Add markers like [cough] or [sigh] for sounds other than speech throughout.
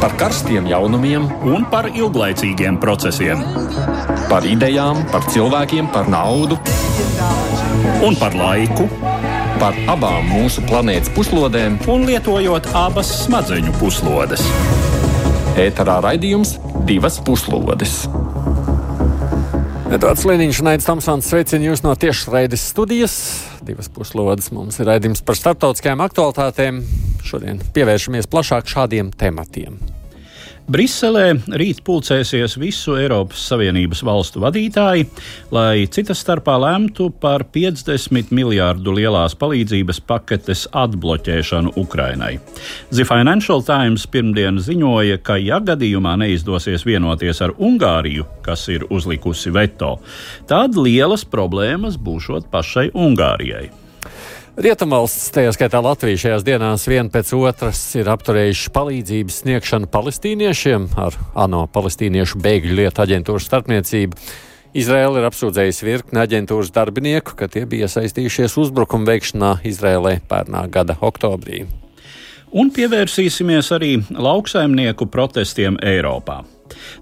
par karstiem jaunumiem un par ilglaicīgiem procesiem. Par idejām, par cilvēkiem, par naudu un par laiku. Par abām mūsu planētas puslodēm, un lietojot abas smadzeņu puslodes. Ēterā raidījums divas puslodes. Edvards Liniņš un Aits Tomsons sveicina jūs no tiešraides studijas. Divas puslodes mums ir raidījums par starptautiskajām aktualitātēm. Šodien pievēršamies plašāk šādiem tematiem. Briselē rīt pulcēsies visu Eiropas Savienības valstu vadītāji, lai citas starpā lemtu par 50 miljārdu lielās palīdzības paketes atbloķēšanu Ukrainai. The Financial Times pirmdien ziņoja, ka, ja gadījumā neizdosies vienoties ar Ungāriju, kas ir uzlikusi veto, tad lielas problēmas būšot pašai Ungārijai. Rietumvalsts, tajā skaitā Latvija, šajās dienās viena pēc otras ir apturējuši palīdzības sniegšanu palestīniešiem ar ANO palestīniešu bēgļu lietu aģentūras starpniecību. Izraela ir apsūdzējusi virkni aģentūras darbinieku, ka tie bija iesaistījušies uzbrukuma veikšanā Izraēlē pērnā gada oktobrī. Un pievērsīsimies arī lauksaimnieku protestiem Eiropā.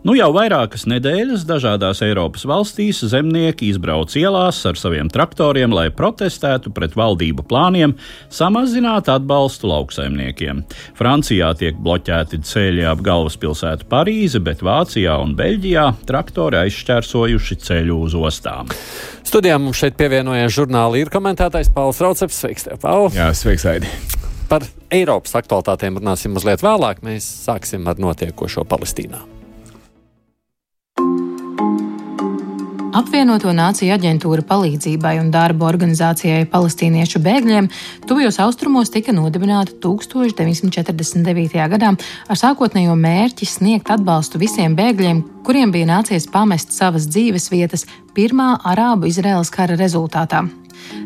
Nu jau vairākas nedēļas dažādās Eiropas valstīs zemnieki izbrauc ielās ar saviem traktoriem, lai protestētu pret valdību plāniem samazināt atbalstu lauksaimniekiem. Francijā tiek bloķēti ceļi ap galvaspilsētu Parīzi, bet Vācijā un Beļģijā traktori aizšķērsojuši ceļu uz ostām. Studijā mums šeit pievienojies žurnāla ir komentētājs Pauls Rauceps. Sveiks, tev, Paul! Jā, sveiks, Aidi! Par Eiropas aktualitātēm runāsim mazliet vēlāk. Mēs sāksim ar notiekošo Palestīnā. Apvienoto Nāciju aģentūra palīdzībai un darbu organizācijai palestīniešu bēgļiem tuvajos austrumos tika nodibināta 1949. gadā ar sākotnējo mērķi sniegt atbalstu visiem bēgļiem, kuriem bija nācies pamest savas dzīves vietas Pirmā Arābu-Izraēlas kara rezultātā.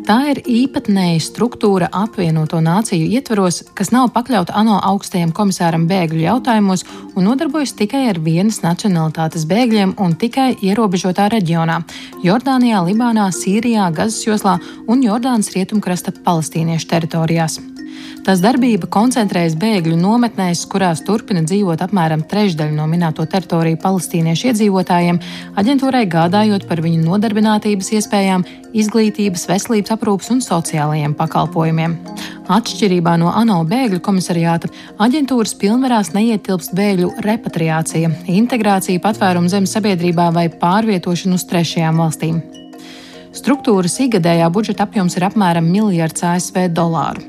Tā ir īpatnēja struktūra apvienoto nāciju ietvaros, kas nav pakļauta ANO augstajam komisāram bēgļu jautājumos un nodarbojas tikai ar vienas nacionalitātes bēgļiem un tikai ierobežotā reģionā - Jordānijā, Libānā, Sīrijā, Gazas joslā un Jordānas rietumkrasta palestīniešu teritorijās. Tās darbība koncentrējas bēgļu nometnēs, kurās turpina dzīvot apmēram trešdaļa no minēto teritoriju palestīniešu iedzīvotājiem, aģentūrai gādājot par viņu nodarbinātības iespējām, izglītības, veselības aprūpas un sociālajiem pakalpojumiem. Atšķirībā no ANO bēgļu komisariāta, aģentūras pilnvarās neietilpst bēgļu repatriācija, integrācija patvērumu zemes sabiedrībā vai pārvietošana uz trešajām valstīm. Struktūras ikgadējā budžeta apjoms ir apmēram miljards ASV dolāru.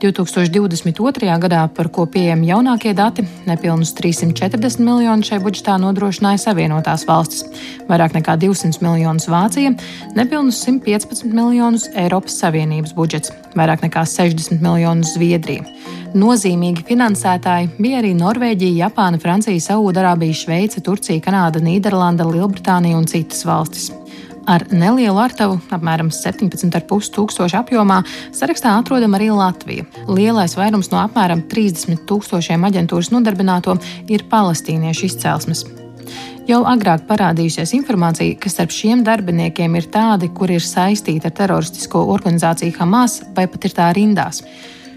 2022. gadā, par ko pieejami jaunākie dati, nepilnus 340 miljonus šai budžetā nodrošināja Savienotās valstis, vairāk nekā 200 miljonus Vācija, nepilnus 115 miljonus Eiropas Savienības budžets, vairāk nekā 60 miljonus Zviedrija. Nozīmīgi finansētāji bija arī Norvēģija, Japāna, Francija, Saudārābija, Šveice, Turcija, Kanāda, Nīderlanda, Lielbritānija un citas valstis. Ar nelielu artavu, apmēram 17,5 tūkstošu apjomā, sarakstā atrodama arī Latvija. Lielais vairums no apmēram 30 tūkstošiem aģentūras nodarbināto ir palestīniešu izcelsmes. Jau agrāk parādījusies informācija, ka starp šiem darbiniekiem ir tādi, kuri ir saistīti ar teroristisko organizāciju Hamas vai pat ir tā rindās.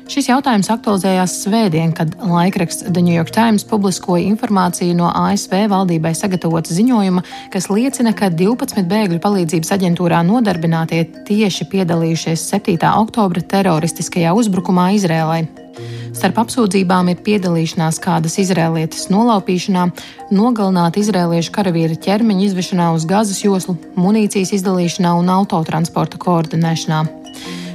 Šis jautājums aktualizējās svētdien, kad laikraksts The New York Times publiskoja informāciju no ASV valdībai sagatavota ziņojuma, kas liecina, ka 12 bēgļu palīdzības aģentūrā nodarbinātie tieši piedalījušies 7. oktobra teroristiskajā uzbrukumā Izrēlai. Starp apsūdzībām ir piedalīšanās kādas izrēlietes nolaupīšanā, nogalināta izrēliešu karavīra ķermeņa izvešanā uz gazas joslu, munīcijas izdalīšanā un autotransporta koordinēšanā.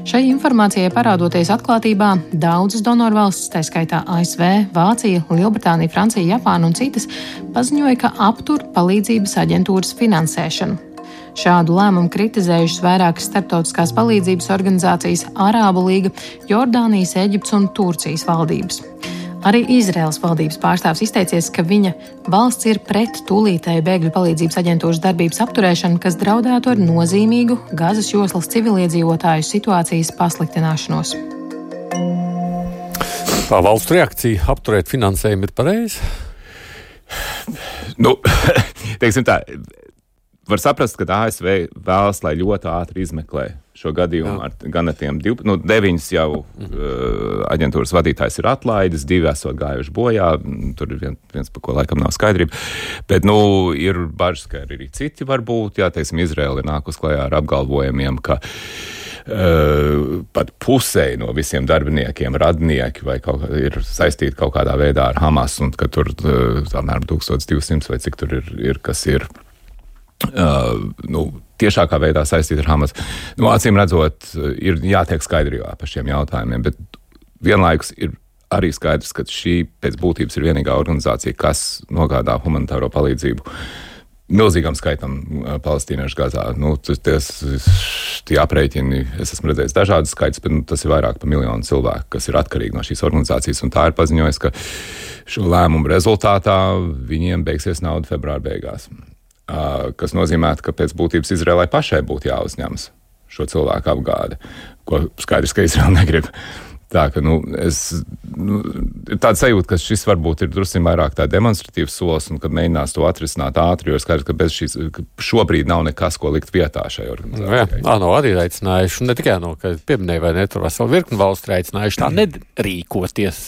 Šai informācijai parādoties atklātībā, daudzas donorvalstis, tā skaitā ASV, Vācija, Lielbritānija, Francija, Japāna un citas, paziņoja, ka aptur palīdzības aģentūras finansēšanu. Šādu lēmumu kritizējušas vairākas starptautiskās palīdzības organizācijas, Arābu līga, Jordānijas, Eģiptes un Turcijas valdības. Arī Izraels valdības pārstāvs izteicies, ka viņa valsts ir pret tūlītēju bēgļu palīdzības aģentūras darbības apturēšanu, kas draudētu ar nozīmīgu Gazas joslas civiliedzīvotāju situācijas pasliktināšanos. Tā valsts reakcija apturēt finansējumu ir pareiza. Nu, [laughs] teiksim tā, var saprast, ka ASV vēlas, lai ļoti ātri izmeklē šo gadījumu. Ar, gan ar tiem div, nu, deviņus jau uh, aģentūras vadītājs ir atlaidis, divi esot gājuši bojā. Tur ir vien, viens, par ko laikam nav skaidrība. Bet nu, ir bažas, ka arī citi var būt. Jā, teiksim, Izraela ir nākus klajā ar apgalvojumiem, ka Uh, pat pusē no visiem darbiniekiem, radnieki vai kaut, ir saistīti kaut kādā veidā ar Hamas, un ka tur uh, apmēram 1200 vai cik tur ir, ir kas ir. Uh, nu, tiešākā veidā saistīta ar Hamas. Nu, acīm redzot, ir jātiek skaidrībā par šiem jautājumiem, bet vienlaikus ir arī skaidrs, ka šī pēc būtības ir vienīgā organizācija, kas nogādā humanitāro palīdzību milzīgam skaitam palestīniešu Gazā. Nu, ties, tie aprēķini, es esmu redzējis dažādas skaitas, bet nu, tas ir vairāk par miljonu cilvēku, kas ir atkarīgi no šīs organizācijas. Tā ir paziņojusi, ka šo lēmumu rezultātā viņiem beigsies nauda februāra beigās. Kas nozīmē, ka pēc būtības Izrēlai pašai būtu jāuzņemas šo cilvēku apgāde, ko skaidrs, ka Izraela [laughs] negrib. Tā ka, nu, es, nu, ir tāda sajūta, ka šis varbūt ir drusku vairāk tāds demonstratīvs solis, un ka mēģinās to atrisināt ātri, jo skaidrs, ka bez šīs ka šobrīd nav nekas, ko likt vietā šai organizācijai. Jā, no arī aicinājuši, ne tikai no, ka pieminēja, vai ne, tur veselu virkni valstu aicinājuši tā [clears throat] nedrīkoties.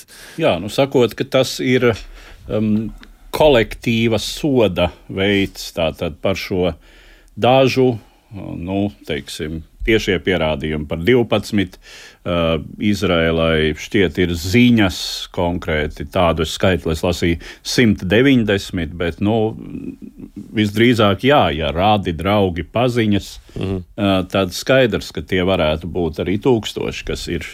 Jā, nu sakot, ka tas ir um, kolektīva soda veids tātad par šo dažu, nu, teiksim, tiešie pierādījumi par 12. Uh, Izrēlai šķiet ir ziņas konkrēti tādu skaitli, es lasīju 190, bet nu, visdrīzāk jā, ja rādi draugi paziņas, mm uh, tad skaidrs, ka tie varētu būt arī tūkstoši, kas ir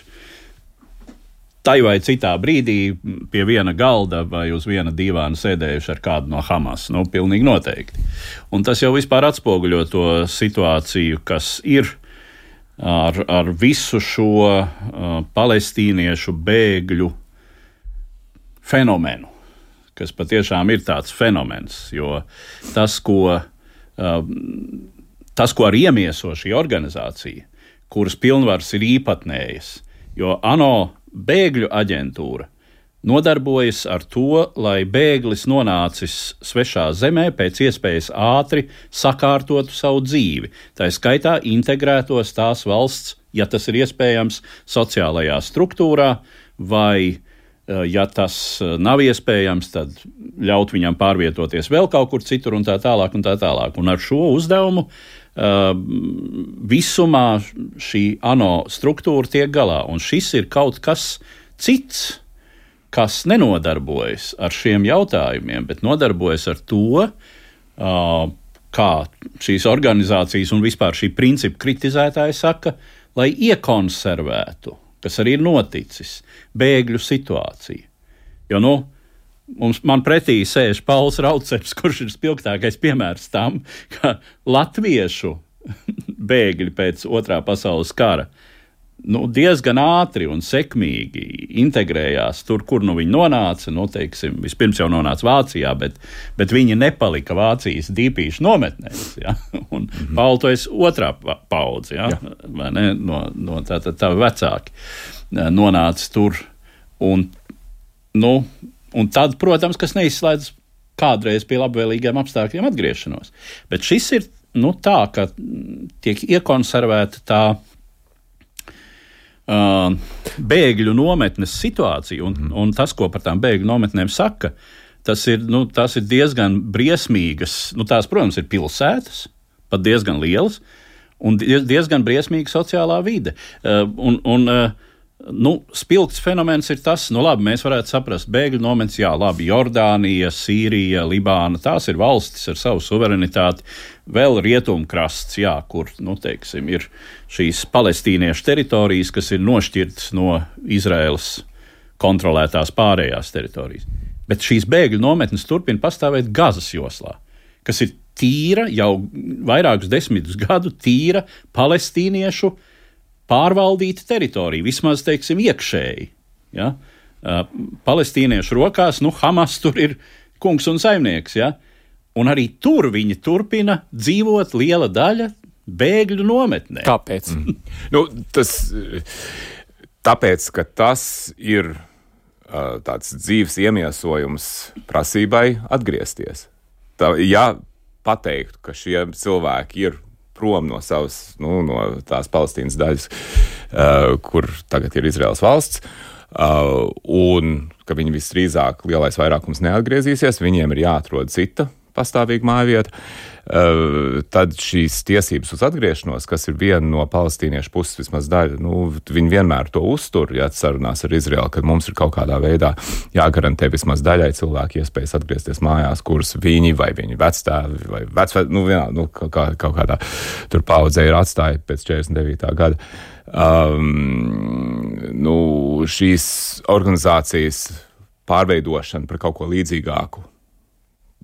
tai vai citā brīdī pie viena galda vai uz viena divāna sēdējuši ar kādu no Hamas. Nu, pilnīgi noteikti. Un tas jau vispār atspoguļo to situāciju, kas ir ar, ar visu šo uh, palestīniešu bēgļu fenomenu, kas patiešām ir tāds fenomens, jo tas, ko, uh, tas, ko ar iemieso šī organizācija, kuras pilnvars ir īpatnējas, jo ANO bēgļu aģentūra nodarbojas ar to, lai bēglis nonācis svešā zemē pēc iespējas ātri sakārtotu savu dzīvi. Tā skaitā integrētos tās valsts, ja tas ir iespējams, sociālajā struktūrā, vai, eh, ja tas eh, nav iespējams, tad ļaut viņam pārvietoties vēl kaut kur citur un tā tālāk. Un, tā tālāk. un ar šo uzdevumu uh, visumā šī ANO struktūra tiek galā, un šis ir kaut kas cits kas nenodarbojas ar šiem jautājumiem, bet nodarbojas ar to, kā šīs organizācijas un vispār šī principa kritizētāji saka, lai iekonservētu, kas arī ir noticis, bēgļu situāciju. Jo, nu, Mums, man pretī sēž Pauls Rauceps, kurš ir spilgtākais piemērs tam, ka latviešu [laughs] bēgļi pēc otrā pasaules kara nu, diezgan ātri un sekmīgi integrējās tur, kur nu viņi nonāca. Nu, teiksim, vispirms jau nonāca Vācijā, bet, bet viņi nepalika Vācijas dīpīšu nometnēs. Ja? [laughs] Un mm -hmm. Pauli, tu esi otrā paudze, ja? ja. ne, no, no tā, tā, tā vecāki nonāca tur. Un, nu, un tad, protams, kas neizslēdz kādreiz pie labvēlīgiem apstākļiem atgriešanos. Bet šis ir nu, tā, ka tiek iekonservēta tā uh, bēgļu nometnes situāciju un, mm. un tas, ko par tām bēgļu nometnēm saka, tas ir, nu, tas ir diezgan briesmīgas. Nu, tās, protams, ir pilsētas, pat diezgan lielas, un diezgan briesmīga sociālā vide. Uh, un, un, uh, Nu, spilgts fenomens ir tas, nu, labi, mēs varētu saprast, bēgļu nometnes, jā, labi, Jordānija, Sīrija, Libāna, tās ir valstis ar savu suverenitāti, vēl rietumkrasts, jā, kur, nu, teiksim, ir šīs palestīniešu teritorijas, kas ir nošķirtas no Izraēlas kontrolētās pārējās teritorijas. Bet šīs bēgļu nometnes turpina pastāvēt Gazas joslā, kas ir tīra, jau vairākus desmitus gadu tīra palestīniešu pārvaldīta teritorija, vismaz teiksim, iekšēji. Ja? Uh, palestīniešu rokās, nu, Hamas tur ir kungs un saimnieks. Ja? Un arī tur viņi turpina dzīvot liela daļa bēgļu nometnē. Kāpēc? Mm. nu, tas, tāpēc, ka tas ir uh, tāds dzīves iemiesojums prasībai atgriezties. Tā, ja pateiktu, ka šie cilvēki ir prom no savas, nu, no tās Palestīnas daļas, uh, kur tagad ir Izraels valsts. Uh, un ka viņi visdrīzāk lielais vairākums neatgriezīsies, viņiem ir jāatrod cita pastāvīga mājvieta. Uh, tad šīs tiesības uz atgriešanos, kas ir viena no palestīniešu puses vismaz daļa, nu, viņi vienmēr to uztur, ja sarunās ar Izraelu, ka mums ir kaut kādā veidā jāgarantē vismaz daļai cilvēki iespējas atgriezties mājās, kuras viņi vai viņu vecstāvi vai vecvē, nu, vienā, nu, kaut, kā, kaut kādā tur paudzē ir atstāja pēc 49. gada. Um, nu, šīs organizācijas pārveidošana par kaut ko līdzīgāku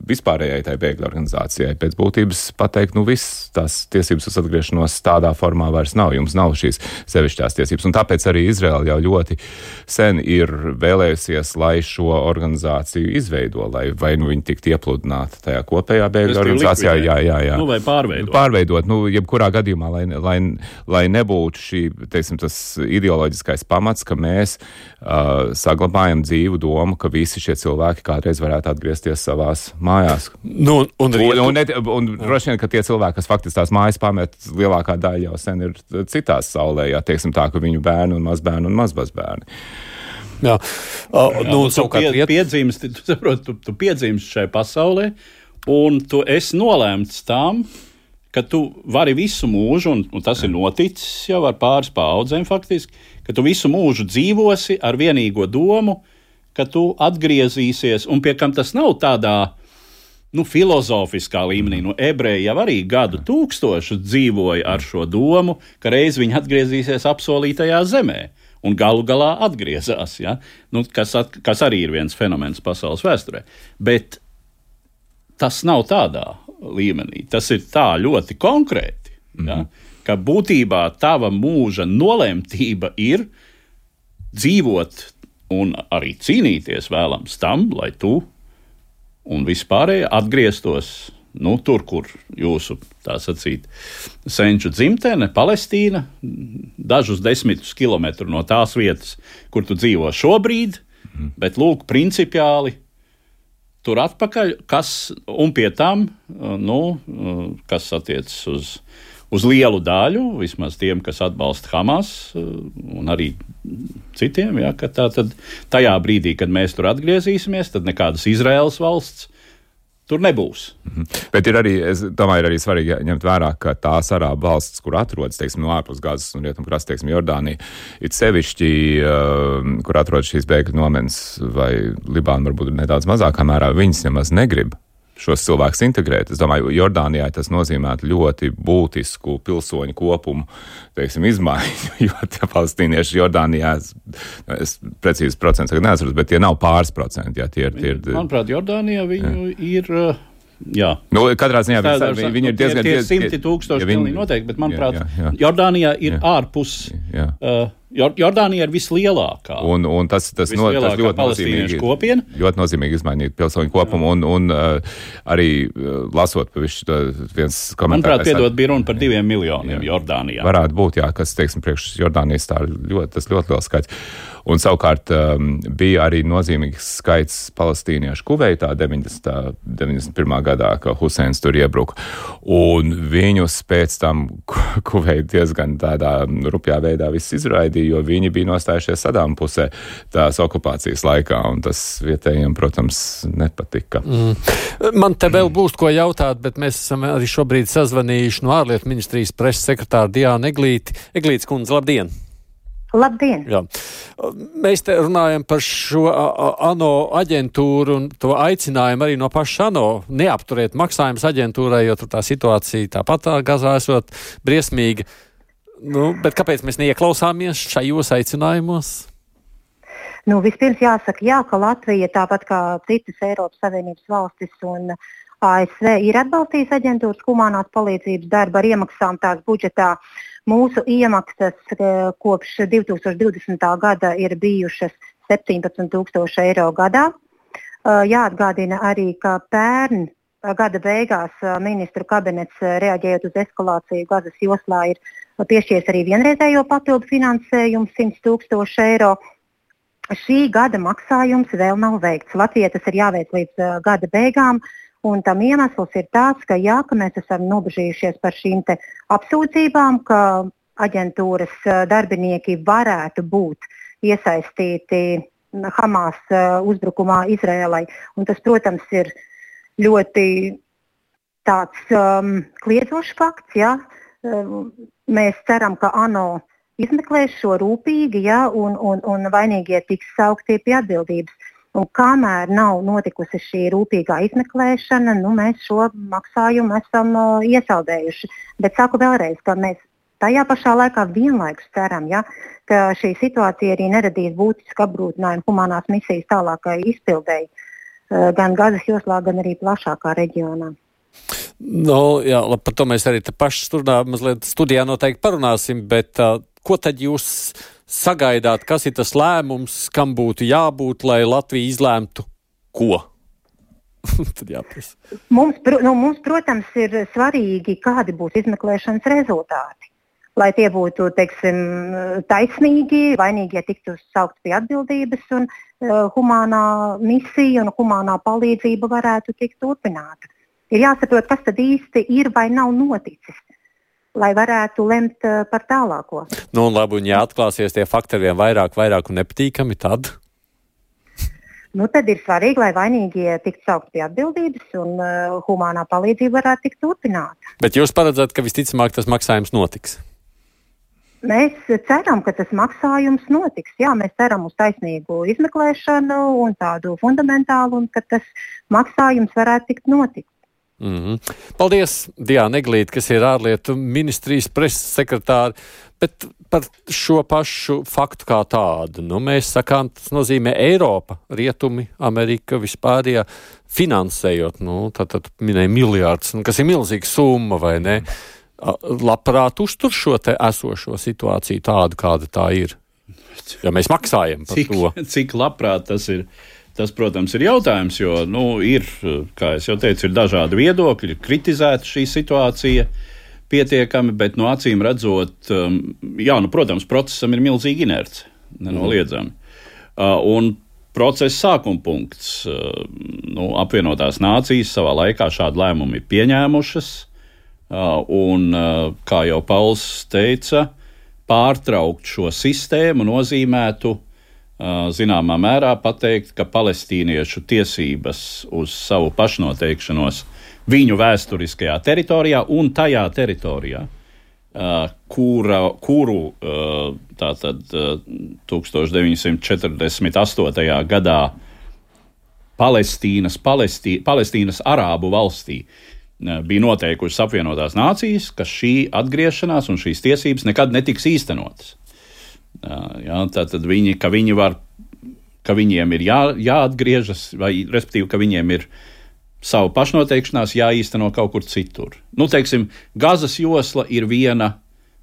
vispārējai tai bēgļu organizācijai. Pēc būtības pateikt, nu viss tās tiesības uz atgriešanos tādā formā vairs nav. Jums nav šīs sevišķās tiesības. Un tāpēc arī Izraela jau ļoti sen ir vēlējusies, lai šo organizāciju izveido, lai vai nu viņi tiktu iepludināti tajā kopējā bēgļu organizācijā. Jā, jā, jā. Nu, vai pārveidot. Pārveidot, nu, jebkurā gadījumā, lai, lai, lai nebūtu šī, teiksim, tas ideoloģiskais pamats, ka mēs uh, saglabājam dzīvu domu, ka visi šie cilvēki kādreiz varētu atgriezties savās mājās. Nu, un, un, un, un, un droši vien, ka tie cilvēki, kas faktiski tās mājas pamet, lielākā daļa jau sen ir citās saulē, ja teiksim tā, ka viņu bērni un mazbērni un mazbazbērni. Jā, uh, nu, tu pie, piedzimsti, tu, saprot, tu, tu piedzimsti šai pasaulē, un tu esi nolēmts tam, ka tu vari visu mūžu, un, un tas ir noticis jau ar pāris paudzēm faktiski, ka tu visu mūžu dzīvosi ar vienīgo domu, ka tu atgriezīsies, un pie kam tas nav tādā nu, filozofiskā līmenī. Nu, ebreji jau arī gadu tūkstošus dzīvoja ar šo domu, ka reiz viņi atgriezīsies apsolītajā zemē. Un galu galā atgriezās, ja? nu, kas, at, kas arī ir viens fenomens pasaules vēsturē. Bet tas nav tādā līmenī. Tas ir tā ļoti konkrēti. Mm -hmm. ja? Ka būtībā tava mūža nolemtība ir dzīvot un arī cīnīties vēlams tam, lai tu un vispārējie atgrieztos nu, tur, kur jūsu sacīt, senču dzimtene, Palestīna, dažus desmitus kilometrus no tās vietas, kur tu dzīvo šobrīd, mm. bet lūk, principiāli. Tur atpakaļ, kas un pie tam, nu, kas attiecas uz uz lielu daļu, vismaz tiem, kas atbalsta Hamas eh, un arī citiem, ja, ka tā tad tajā brīdī, kad mēs tur atgriezīsimies, tad nekādas Izraels valsts tur nebūs. -hmm. Bet ir arī, es domāju, ir arī svarīgi ņemt vērā, ka tās arābu valstis, kur atrodas, teiksim, no ārpus Gāzes un Rietumkrasta, teiksim, Jordānija, ir sevišķi, uh, kur atrodas šīs bēgļu nometnes, vai Libāna varbūt nedaudz mazākā mērā, viņas nemaz negrib šos cilvēkus integrēt. Es domāju, Jordānijai tas nozīmētu ļoti būtisku pilsoņu kopumu teiksim, izmaiņu, [laughs] jo tie palestīnieši Jordānijā, es precīzi procentus neatceros, bet tie nav pāris procenti. Jā, tie ir, tie ir, Manuprāt, Jordānijā viņu jā. ir. Jā. Nu, katrā ziņā viņi, viņi, viņi ir diezgan tie, tie simti tūkstoši. Ja viņi, noteikti, bet, manuprāt, jā, jā, jā. Jordānijā ir jā. ārpus. Jā. Uh, Jordānija ir vislielākā. Un, un tas, tas, no, tas ļoti nozīmīgi, kopiena. ļoti nozīmīgi izmainīt pilsoņu kopumu. Un, un uh, arī uh, lasot to viens komentārs. Manuprāt, piedod, bija runa par diviem miljoniem jā. Jordānijā. Varētu būt, jā, kas, teiksim, priekš Jordānijas tā ļoti, tas ļoti liels skaits. Un savukārt um, bija arī nozīmīgs skaits palestīniešu Kuveitā 90. 91. gadā, kad Huseins tur iebruka. Un viņus pēc tam [laughs] Kuveita diezgan tādā rupjā veidā viss izraidīja, jo viņi bija nostājušies Sadām pusē tās okupācijas laikā, un tas vietējiem, protams, nepatika. Mm. Man te vēl būs ko jautāt, bet mēs esam arī šobrīd sazvanījuši no ārlietu ministrijas preses sekretāra Diāna Eglīti. Eglīts kundze, labdien! Labdien! Jā. Mēs te runājam par šo ANO aģentūru un to aicinājumu arī no paša ANO neapturēt maksājumus aģentūrai, jo tur tā situācija tāpat tā gazā esot briesmīga. Nu, bet kāpēc mēs neieklausāmies šajos aicinājumos? Nu, vispirms jāsaka, jā, ka Latvija, tāpat kā citas Eiropas Savienības valstis un ASV, ir atbalstījusi aģentūras humanās palīdzības darbu ar iemaksām tās budžetā. Uh, Mūsu iemaksas eh, kopš 2020. gada ir bijušas 17,000 eiro gadā. Eh, jāatgādina arī, ka pērn eh, gada beigās ministru kabinets reaģējot uz eskalāciju Gazas joslā ir piešķīris arī vienreizējo papildu finansējumu 100 tūkstoši eiro. Šī gada maksājums vēl nav veikts. Latvijai tas ir jāveic līdz uh, gada beigām, Un tam iemesls ir tāds, ka, jā, ka mēs esam nobežījušies par šīm apsūdzībām, ka aģentūras darbinieki varētu būt iesaistīti Hamas uzbrukumā Izrēlai. Un tas, protams, ir ļoti tāds um, kliedzošs fakts. Ja? Um, mēs ceram, ka ANO izmeklēs šo rūpīgi ja? un, un, un vainīgie tiks saukti pie atbildības. Un kamēr nav notikusi šī rūpīgā izmeklēšana, nu, mēs šo maksājumu esam uh, iesaldējuši. Bet saku vēlreiz, ka mēs tajā pašā laikā vienlaikus ceram, ja, ka šī situācija arī neradīs būtisku apgrūtinājumu humanās misijas tālākai izpildēji uh, gan Gazas joslā, gan arī plašākā reģionā. Nu, jā, labi, par to mēs arī paši studijā, studijā noteikti parunāsim, bet uh, ko tad jūs sagaidāt, kas ir tas lēmums, kam būtu jābūt, lai Latvija izlēmtu ko? [laughs] Mums, nu, mums, protams, ir svarīgi, kādi būs izmeklēšanas rezultāti. Lai tie būtu teiksim, taisnīgi, vainīgie tiktu saukt pie atbildības un uh, humānā misija un humānā palīdzība varētu tikt turpināta. Ir jāsaprot, kas tad īsti ir vai nav noticis, lai varētu lemt uh, par tālāko. Nu, un labi, un ja atklāsies tie fakti ar vien vairāk, vairāk un nepatīkami, tad? Nu, tad ir svarīgi, lai vainīgie tiktu saukti pie atbildības un uh, humānā palīdzība varētu tikt turpināta. Bet jūs paredzat, ka visticamāk tas maksājums notiks? Mēs ceram, ka tas maksājums notiks. Jā, mēs ceram uz taisnīgu izmeklēšanu un tādu fundamentālu, un ka tas maksājums varētu tikt notikt. Mm -hmm. Paldies, Diana Eglīte, kas ir ārlietu ministrijas preses sekretāra. Bet par šo pašu faktu kā tādu, nu, mēs sakām, tas nozīmē Eiropa, Rietumi, Amerika vispār, ja finansējot, nu, tad, tad minēja miljārdus, nu, kas ir milzīga summa, vai ne? Labprāt uztur šo te esošo situāciju tādu, kāda tā ir. Ja mēs maksājam par cik, to. [laughs] Cik labprāt tas ir Tas, protams, ir jautājums, jo nu, ir, kā jau teicu, ir dažādi viedokļi, kritizēta šī situācija pietiekami, bet no acīm redzot, um, jā, nu, protams, procesam ir milzīga inerce, nenoliedzami. Uh, un procesa sākuma punkts. Uh, nu, apvienotās nācijas savā laikā šādu lēmumu ir pieņēmušas, uh, un, kā jau Pauls teica, pārtraukt šo sistēmu nozīmētu zināmā mērā pateikt, ka palestīniešu tiesības uz savu pašnoteikšanos viņu vēsturiskajā teritorijā un tajā teritorijā, kura, kuru tātad 1948. gadā Palestīnas, Palestī, Palestīnas Arābu valstī bija noteikušas apvienotās nācijas, ka šī atgriešanās un šīs tiesības nekad netiks īstenotas. Ja, Tātad viņi, ka viņi var, ka viņiem ir jā, jāatgriežas, vai respektīvi, ka viņiem ir savu pašnoteikšanās jāīsteno kaut kur citur. Nu, teiksim, Gazas josla ir viena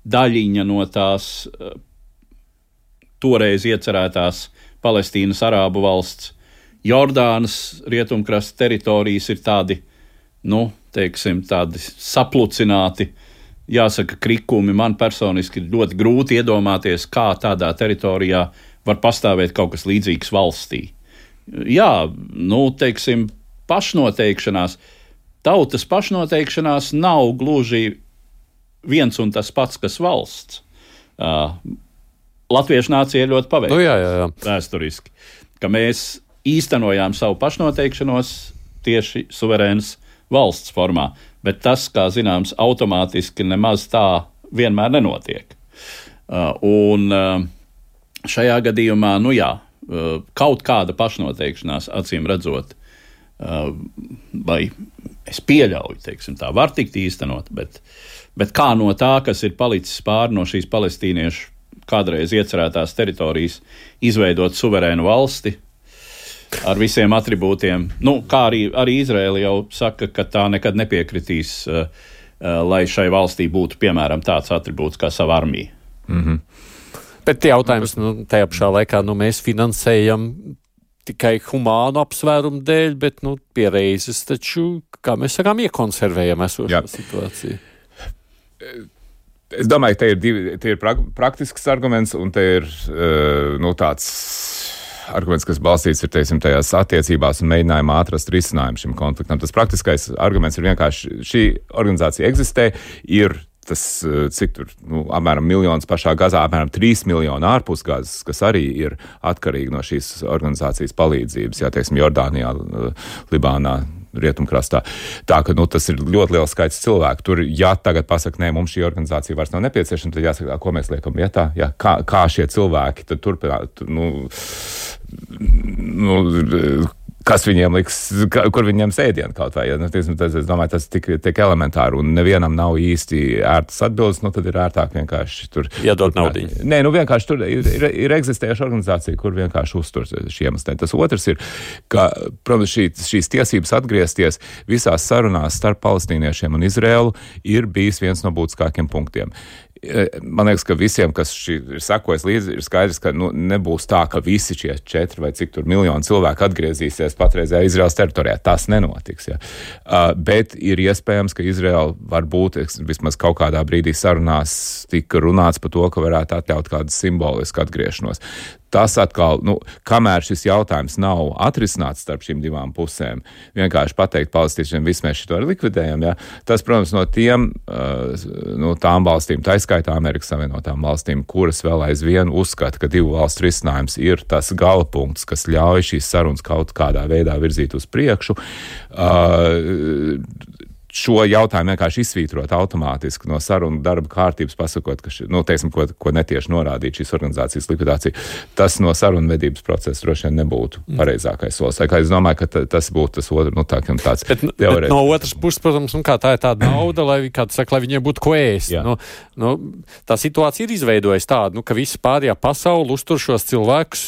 daļiņa no tās toreiz iecerētās Palestīnas Arābu valsts. Jordānas rietumkrasta teritorijas ir tādi, nu, teiksim, tādi saplucināti uh, jāsaka, krikumi man personiski ir ļoti grūti iedomāties, kā tādā teritorijā var pastāvēt kaut kas līdzīgs valstī. Jā, nu, teiksim, pašnoteikšanās, tautas pašnoteikšanās nav gluži viens un tas pats, kas valsts. Uh, Latviešu nācija ir ļoti paveikta nu, jā, jā, jā. vēsturiski, ka mēs īstenojām savu pašnoteikšanos tieši suverēnas valsts formā bet tas, kā zināms, automātiski nemaz tā vienmēr nenotiek. Uh, un uh, šajā gadījumā, nu jā, uh, kaut kāda pašnoteikšanās, acīm redzot, vai es pieļauju, teiksim, tā var tikt īstenot, bet, bet kā no tā, kas ir palicis pāri no šīs palestīniešu kādreiz iecerētās teritorijas, izveidot suverēnu valsti, ar visiem attribūtiem. Nu, kā arī, arī Izraela jau saka, ka tā nekad nepiekritīs, uh, uh, lai šai valstī būtu piemēram tāds attribūts kā sava armija. Mm -hmm. Bet jautājums nu, tajā pašā laikā nu, mēs finansējam tikai humānu apsvērumu dēļ, bet nu, pie reizes taču, kā mēs sakām, iekonservējam esošo Jā. situāciju. Es domāju, ka te ir, divi, te ir pra praktisks arguments un te ir uh, nu, tāds arguments, kas balstīts ir teiksim, tajās attiecībās un mēģinājumā atrast risinājumu šim konfliktam. Tas praktiskais arguments ir vienkārši šī organizācija eksistē, ir tas, eh, cik tur, nu, apmēram miljons pašā gazā, apmēram 3 miljoni ārpus gazas, kas arī ir atkarīgi no šīs organizācijas palīdzības, jā, teiksim, Jordānijā, Libānā, rietumkrastā. Tā ka nu, tas ir ļoti liels skaits cilvēku. Tur, ja tagad pasakā, nē, mums šī organizācija vairs nav nepieciešama, tad jāsaka, ko mēs liekam vietā. Jā, kā, kā šie cilvēki turpināt. Nu, nu, kas viņiem liks, ka, kur viņiem sēdienu kaut vai. Ja, nu, tiesim, tas, es domāju, tas tik, tik elementāri, un nevienam nav īsti ērtas atbildes, nu tad ir ērtāk vienkārši tur. Iedot naudu. Nē, nu vienkārši tur ir, ir, ir eksistējuša organizācija, kur vienkārši uztur šiem iemesliem. Tas otrs ir, ka, protams, šī, šīs tiesības atgriezties visās sarunās starp palestīniešiem un Izrēlu ir bijis viens no būtiskākiem punktiem. Man liekas, ka visiem, kas ir sekojis līdzi, ir skaidrs, ka nu, nebūs tā, ka visi šie četri vai cik tur miljoni cilvēku atgriezīsies patreizējā Izraels teritorijā. Tas nenotiks. Ja. Uh, bet ir iespējams, ka Izraela var būt vismaz kaut kādā brīdī sarunās tika runāts par to, ka varētu atļaut kādu simbolisku atgriešanos tas atkal, nu, kamēr šis jautājums nav atrisināts starp šīm divām pusēm, vienkārši pateikt palestīniešiem, viss mēs šo likvidējam, ja, tas, protams, no tiem, uh, no tām valstīm, tā izskaitā Amerikas Savienotām valstīm, kuras vēl aizvien uzskata, ka divu valstu risinājums ir tas galapunkts, kas ļauj šīs sarunas kaut kādā veidā virzīt uz priekšu. Šo jautājumu vienkārši izsvītrot automātiski no sarunu darba kārtības, pasakot, ka, ši, nu, teiksim, ko, ko netieši norādīt šīs organizācijas likvidācija, tas no sarunu vedības procesa droši vien nebūtu mm. pareizākais solis. Es domāju, ka tas būtu tas otrs, nu, tā, tāds bet, bet no otras puses, protams, nu, tā ir tāda nauda, lai, saka, lai viņiem būtu ko ēst. Nu, nu, tā situācija ir izveidojusi tādu, nu, ka visi pārējā pasauli uztur šos cilvēkus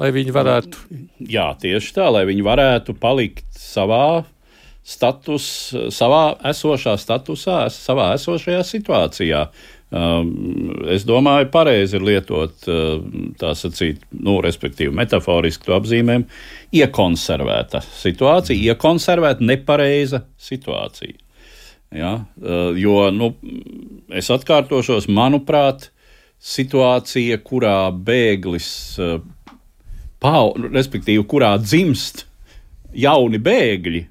lai viņi varētu. Jā, tieši tā, lai viņi varētu palikt savā status, savā esošā statusā, savā esošajā situācijā. Um, es domāju, pareizi ir lietot uh, tā sacīt, nu, respektīvi, metaforiski apzīmēm, iekonservēta situācija, iekonservēta nepareiza situācija. Ja? Uh, jo, nu, es atkārtošos, manuprāt, situācija, kurā bēglis, pau, respektīvi, kurā dzimst jauni bēgļi,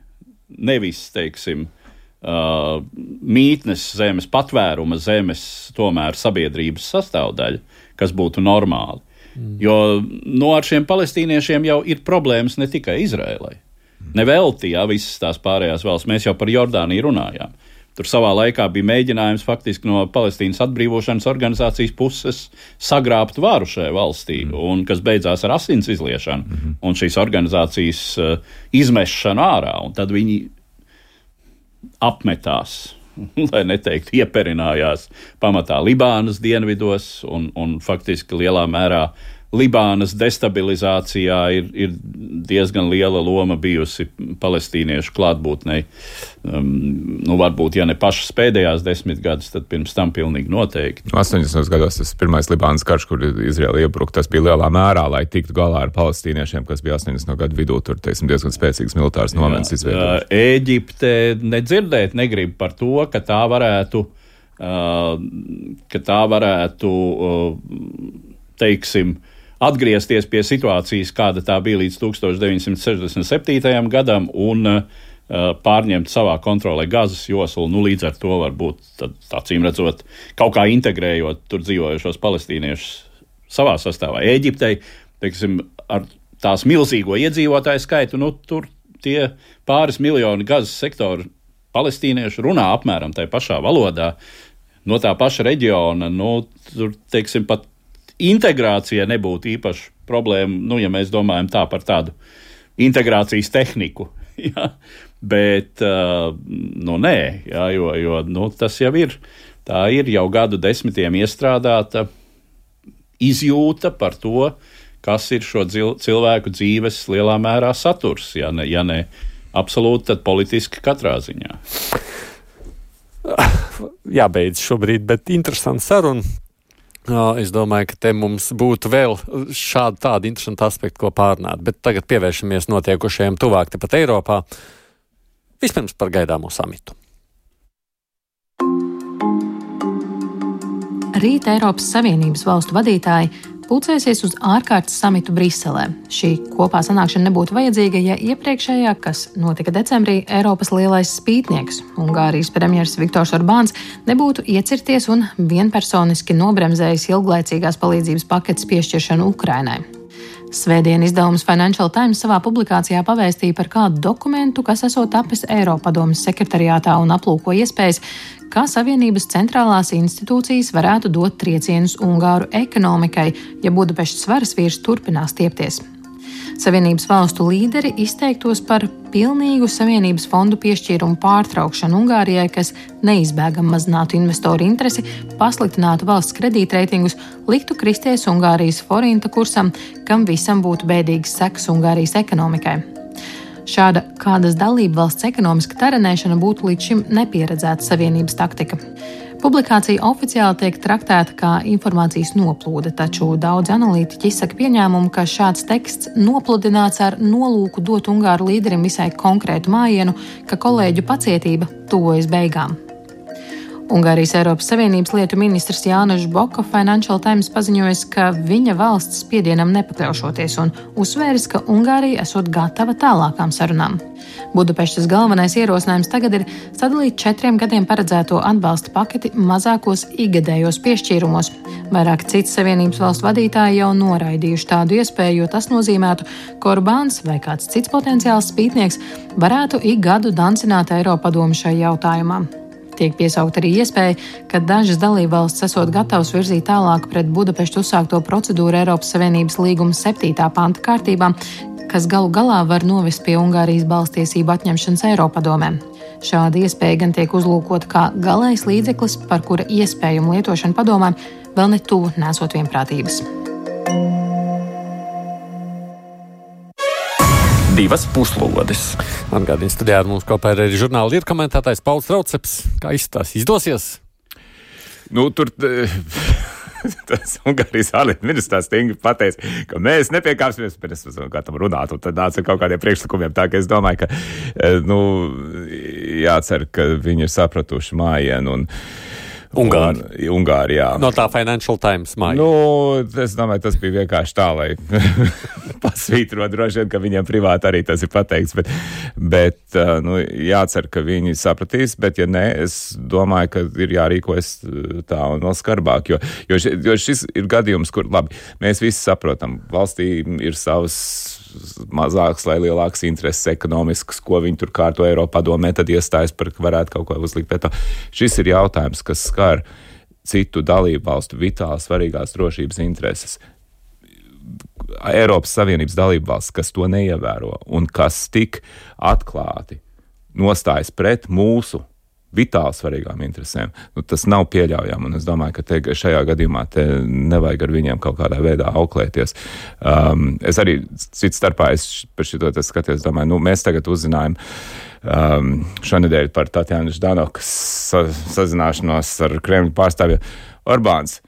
nevis, teiksim, uh, mītnes zemes, patvēruma zemes, tomēr sabiedrības sastāvdaļa, kas būtu normāli. Mm. Jo no nu, ar šiem palestīniešiem jau ir problēmas ne tikai Izrēlai. Mm. Nevelti, jā, visas tās pārējās valsts. Mēs jau par Jordāniju runājām. Tur savā laikā bija mēģinājums faktiski no Palestīnas atbrīvošanas organizācijas puses sagrābt varu šajā valstī, mm. un kas beidzās ar asins izliešanu mm -hmm. un šīs organizācijas uh, izmešanu ārā. Tad viņi apmetās [laughs] lai neteiktu, ieperinājās pamatā Libānas dienvidos un, un faktiski lielā mērā Libānas destabilizācijā ir, ir diezgan liela loma bijusi palestīniešu klātbūtnei. Um, nu, varbūt, ja ne pašas pēdējās desmit gadus, tad pirms tam pilnīgi noteikti. 80. gados tas pirmais Libānas karš, kur Izraela iebruka, tas bija lielā mērā, lai tiktu galā ar palestīniešiem, kas bija 80. gadu vidū. Tur teiksim, diezgan spēcīgs militārs nomens izveidots. Ēģipte nedzirdēt negrib par to, ka tā varētu. Uh, ka tā varētu, uh, teiksim, uh, atgriezties pie situācijas, kāda tā bija līdz 1967. gadam, un uh, pārņemt savā kontrolē gazas joslu. Nu, līdz ar to varbūt acīm redzot, kaut kā integrējot tur dzīvojušos palestīniešus savā sastāvā. Eģiptei, teiksim, ar tās milzīgo iedzīvotāju skaitu, nu, tur tie pāris miljoni gazas sektoru palestīniešu runā apmēram tajā pašā valodā. No tā paša reģiona, nu, tur, teiksim, pat integrācija nebūtu īpaši problēma, nu, ja mēs domājam tā par tādu integrācijas tehniku. [laughs] ja? Bet, uh, nu, nē, ja, jo, jo nu, tas jau ir. Tā ir jau gadu desmitiem iestrādāta izjūta par to, kas ir šo cilvēku dzīves lielā mērā saturs, ja ne, ja ne absolūti, tad politiski katrā ziņā. [laughs] Jābeidz šobrīd, bet interesanti saruna. Es domāju, ka te mums būtu vēl šādi tādi interesanti aspekti, ko pārnāt, bet tagad pievēršamies notiekušajiem tuvāk tepat Eiropā. Vispirms par gaidāmo samitu. Rīt Eiropas Savienības valstu vadītāji pulcēsies uz ārkārtas samitu Briselē. Šī kopā sanākšana nebūtu vajadzīga, ja iepriekšējā, kas notika decembrī, Eiropas lielais spītnieks, Ungārijas premjerministrs Viktors Orbāns, nebūtu iecirties un vienpersoniski nobremzējis ilglaicīgās palīdzības paketes piešķiršanu Ukrainai. Svētdien izdevums Financial Times savā publikācijā pavēstīja par kādu dokumentu, kas esot tapis Eiropadomas sekretariātā un aplūko iespējas, kā Savienības centrālās institūcijas varētu dot triecienus Ungāru ekonomikai, ja Budapeštas varas vīrs turpinās tiepties. Savienības valstu līderi izteiktos par pilnīgu Savienības fondu piešķīrumu pārtraukšanu Ungārijai, kas neizbēgami mazinātu investoru interesi, pasliktinātu valsts kredītreitingus, liktu kristies Ungārijas forinta kursam, kam visam būtu bēdīgs seks Ungārijas ekonomikai. Šāda kādas dalību valsts ekonomiska taranēšana būtu līdz šim nepieredzēta Savienības taktika. Publikācija oficiāli tiek traktēta kā informācijas noplūde, taču daudz analītiķi izsaka pieņēmumu, ka šāds teksts nopludināts ar nolūku dot Ungāru līderim visai konkrētu mājienu, ka kolēģu pacietība tuvojas beigām. Ungārijas Eiropas Savienības lietu ministrs Jānis Boka Financial Times paziņoja, ka viņa valsts spiedienam nepakļaušoties un uzsvēris, ka Ungārija esot gatava tālākām sarunām. Budapeštas galvenais ierosinājums tagad ir sadalīt četriem gadiem paredzēto atbalsta paketi mazākos ikgadējos piešķīrumos. Vairāk citas Savienības valstu vadītāji jau noraidījuši tādu iespēju, jo tas nozīmētu, ka Orbāns vai kāds cits potenciāls spītnieks varētu ik gadu dancināt Eiropadomu šai jautājumā. Tiek piesaukt arī iespēja, ka dažas dalībvalstis esot gatavas virzīt tālāk pret Budapeštu uzsākto procedūru Eiropas Savienības līguma 7. panta kārtībā, kas galu galā var novest pie Ungārijas balstiesību atņemšanas Eiropadomē. Šāda iespēja gan tiek uzlūkota kā galējs līdzeklis, par kura iespējumu lietošanu padomā vēl ne tuvu nesot vienprātības. Divas puslodes. Atgādījums studijā ar mums kopā ir arī žurnāla ir komentētājs Pauls Rauceps. Kā izstās? Izdosies? Nu, tur [laughs] tas Ungārijas ārlietu ministrs stingri pateica, ka mēs nepiekāpsimies, bet es esmu gatavs runāt. Tad nāca ar kaut kādiem priekšlikumiem. Tā ka es domāju, ka eh, nu, jācer, ka viņi ir sapratuši mājienu. Un, Ungāri. Un, Ungārijā. No tā Financial Times māja. Nu, es domāju, tas bija vienkārši tā, lai [laughs] [laughs] pasvītrot droši vien, ka viņiem privāti arī tas ir pateikts, bet, bet nu, jācer, ka viņi sapratīs, bet ja nē, es domāju, ka ir jārīkojas tā un vēl skarbāk, jo, jo, jo šis ir gadījums, kur, labi, mēs visi saprotam, valstī ir savas mazāks vai lielāks intereses ekonomisks, ko viņi tur kārto Eiropā domē, tad iestājas par, ka varētu kaut ko uzlikt. Bet šis ir jautājums, kas skar citu dalību valstu vitāli svarīgās drošības intereses. Eiropas Savienības dalībvalsts, kas to neievēro un kas tik atklāti nostājas pret mūsu vitāli svarīgām interesēm. Nu, tas nav pieļaujami. Es domāju, ka te, šajā gadījumā nevajag ar viņiem kaut kādā veidā auklēties. Um, es arī cits starpā par šo skatos, domāju, nu, mēs tagad uzzinājām. Um, šonadēļ par Tatjana Ždanokas sa sazināšanos ar Kremļa pārstāvjiem. Orbāns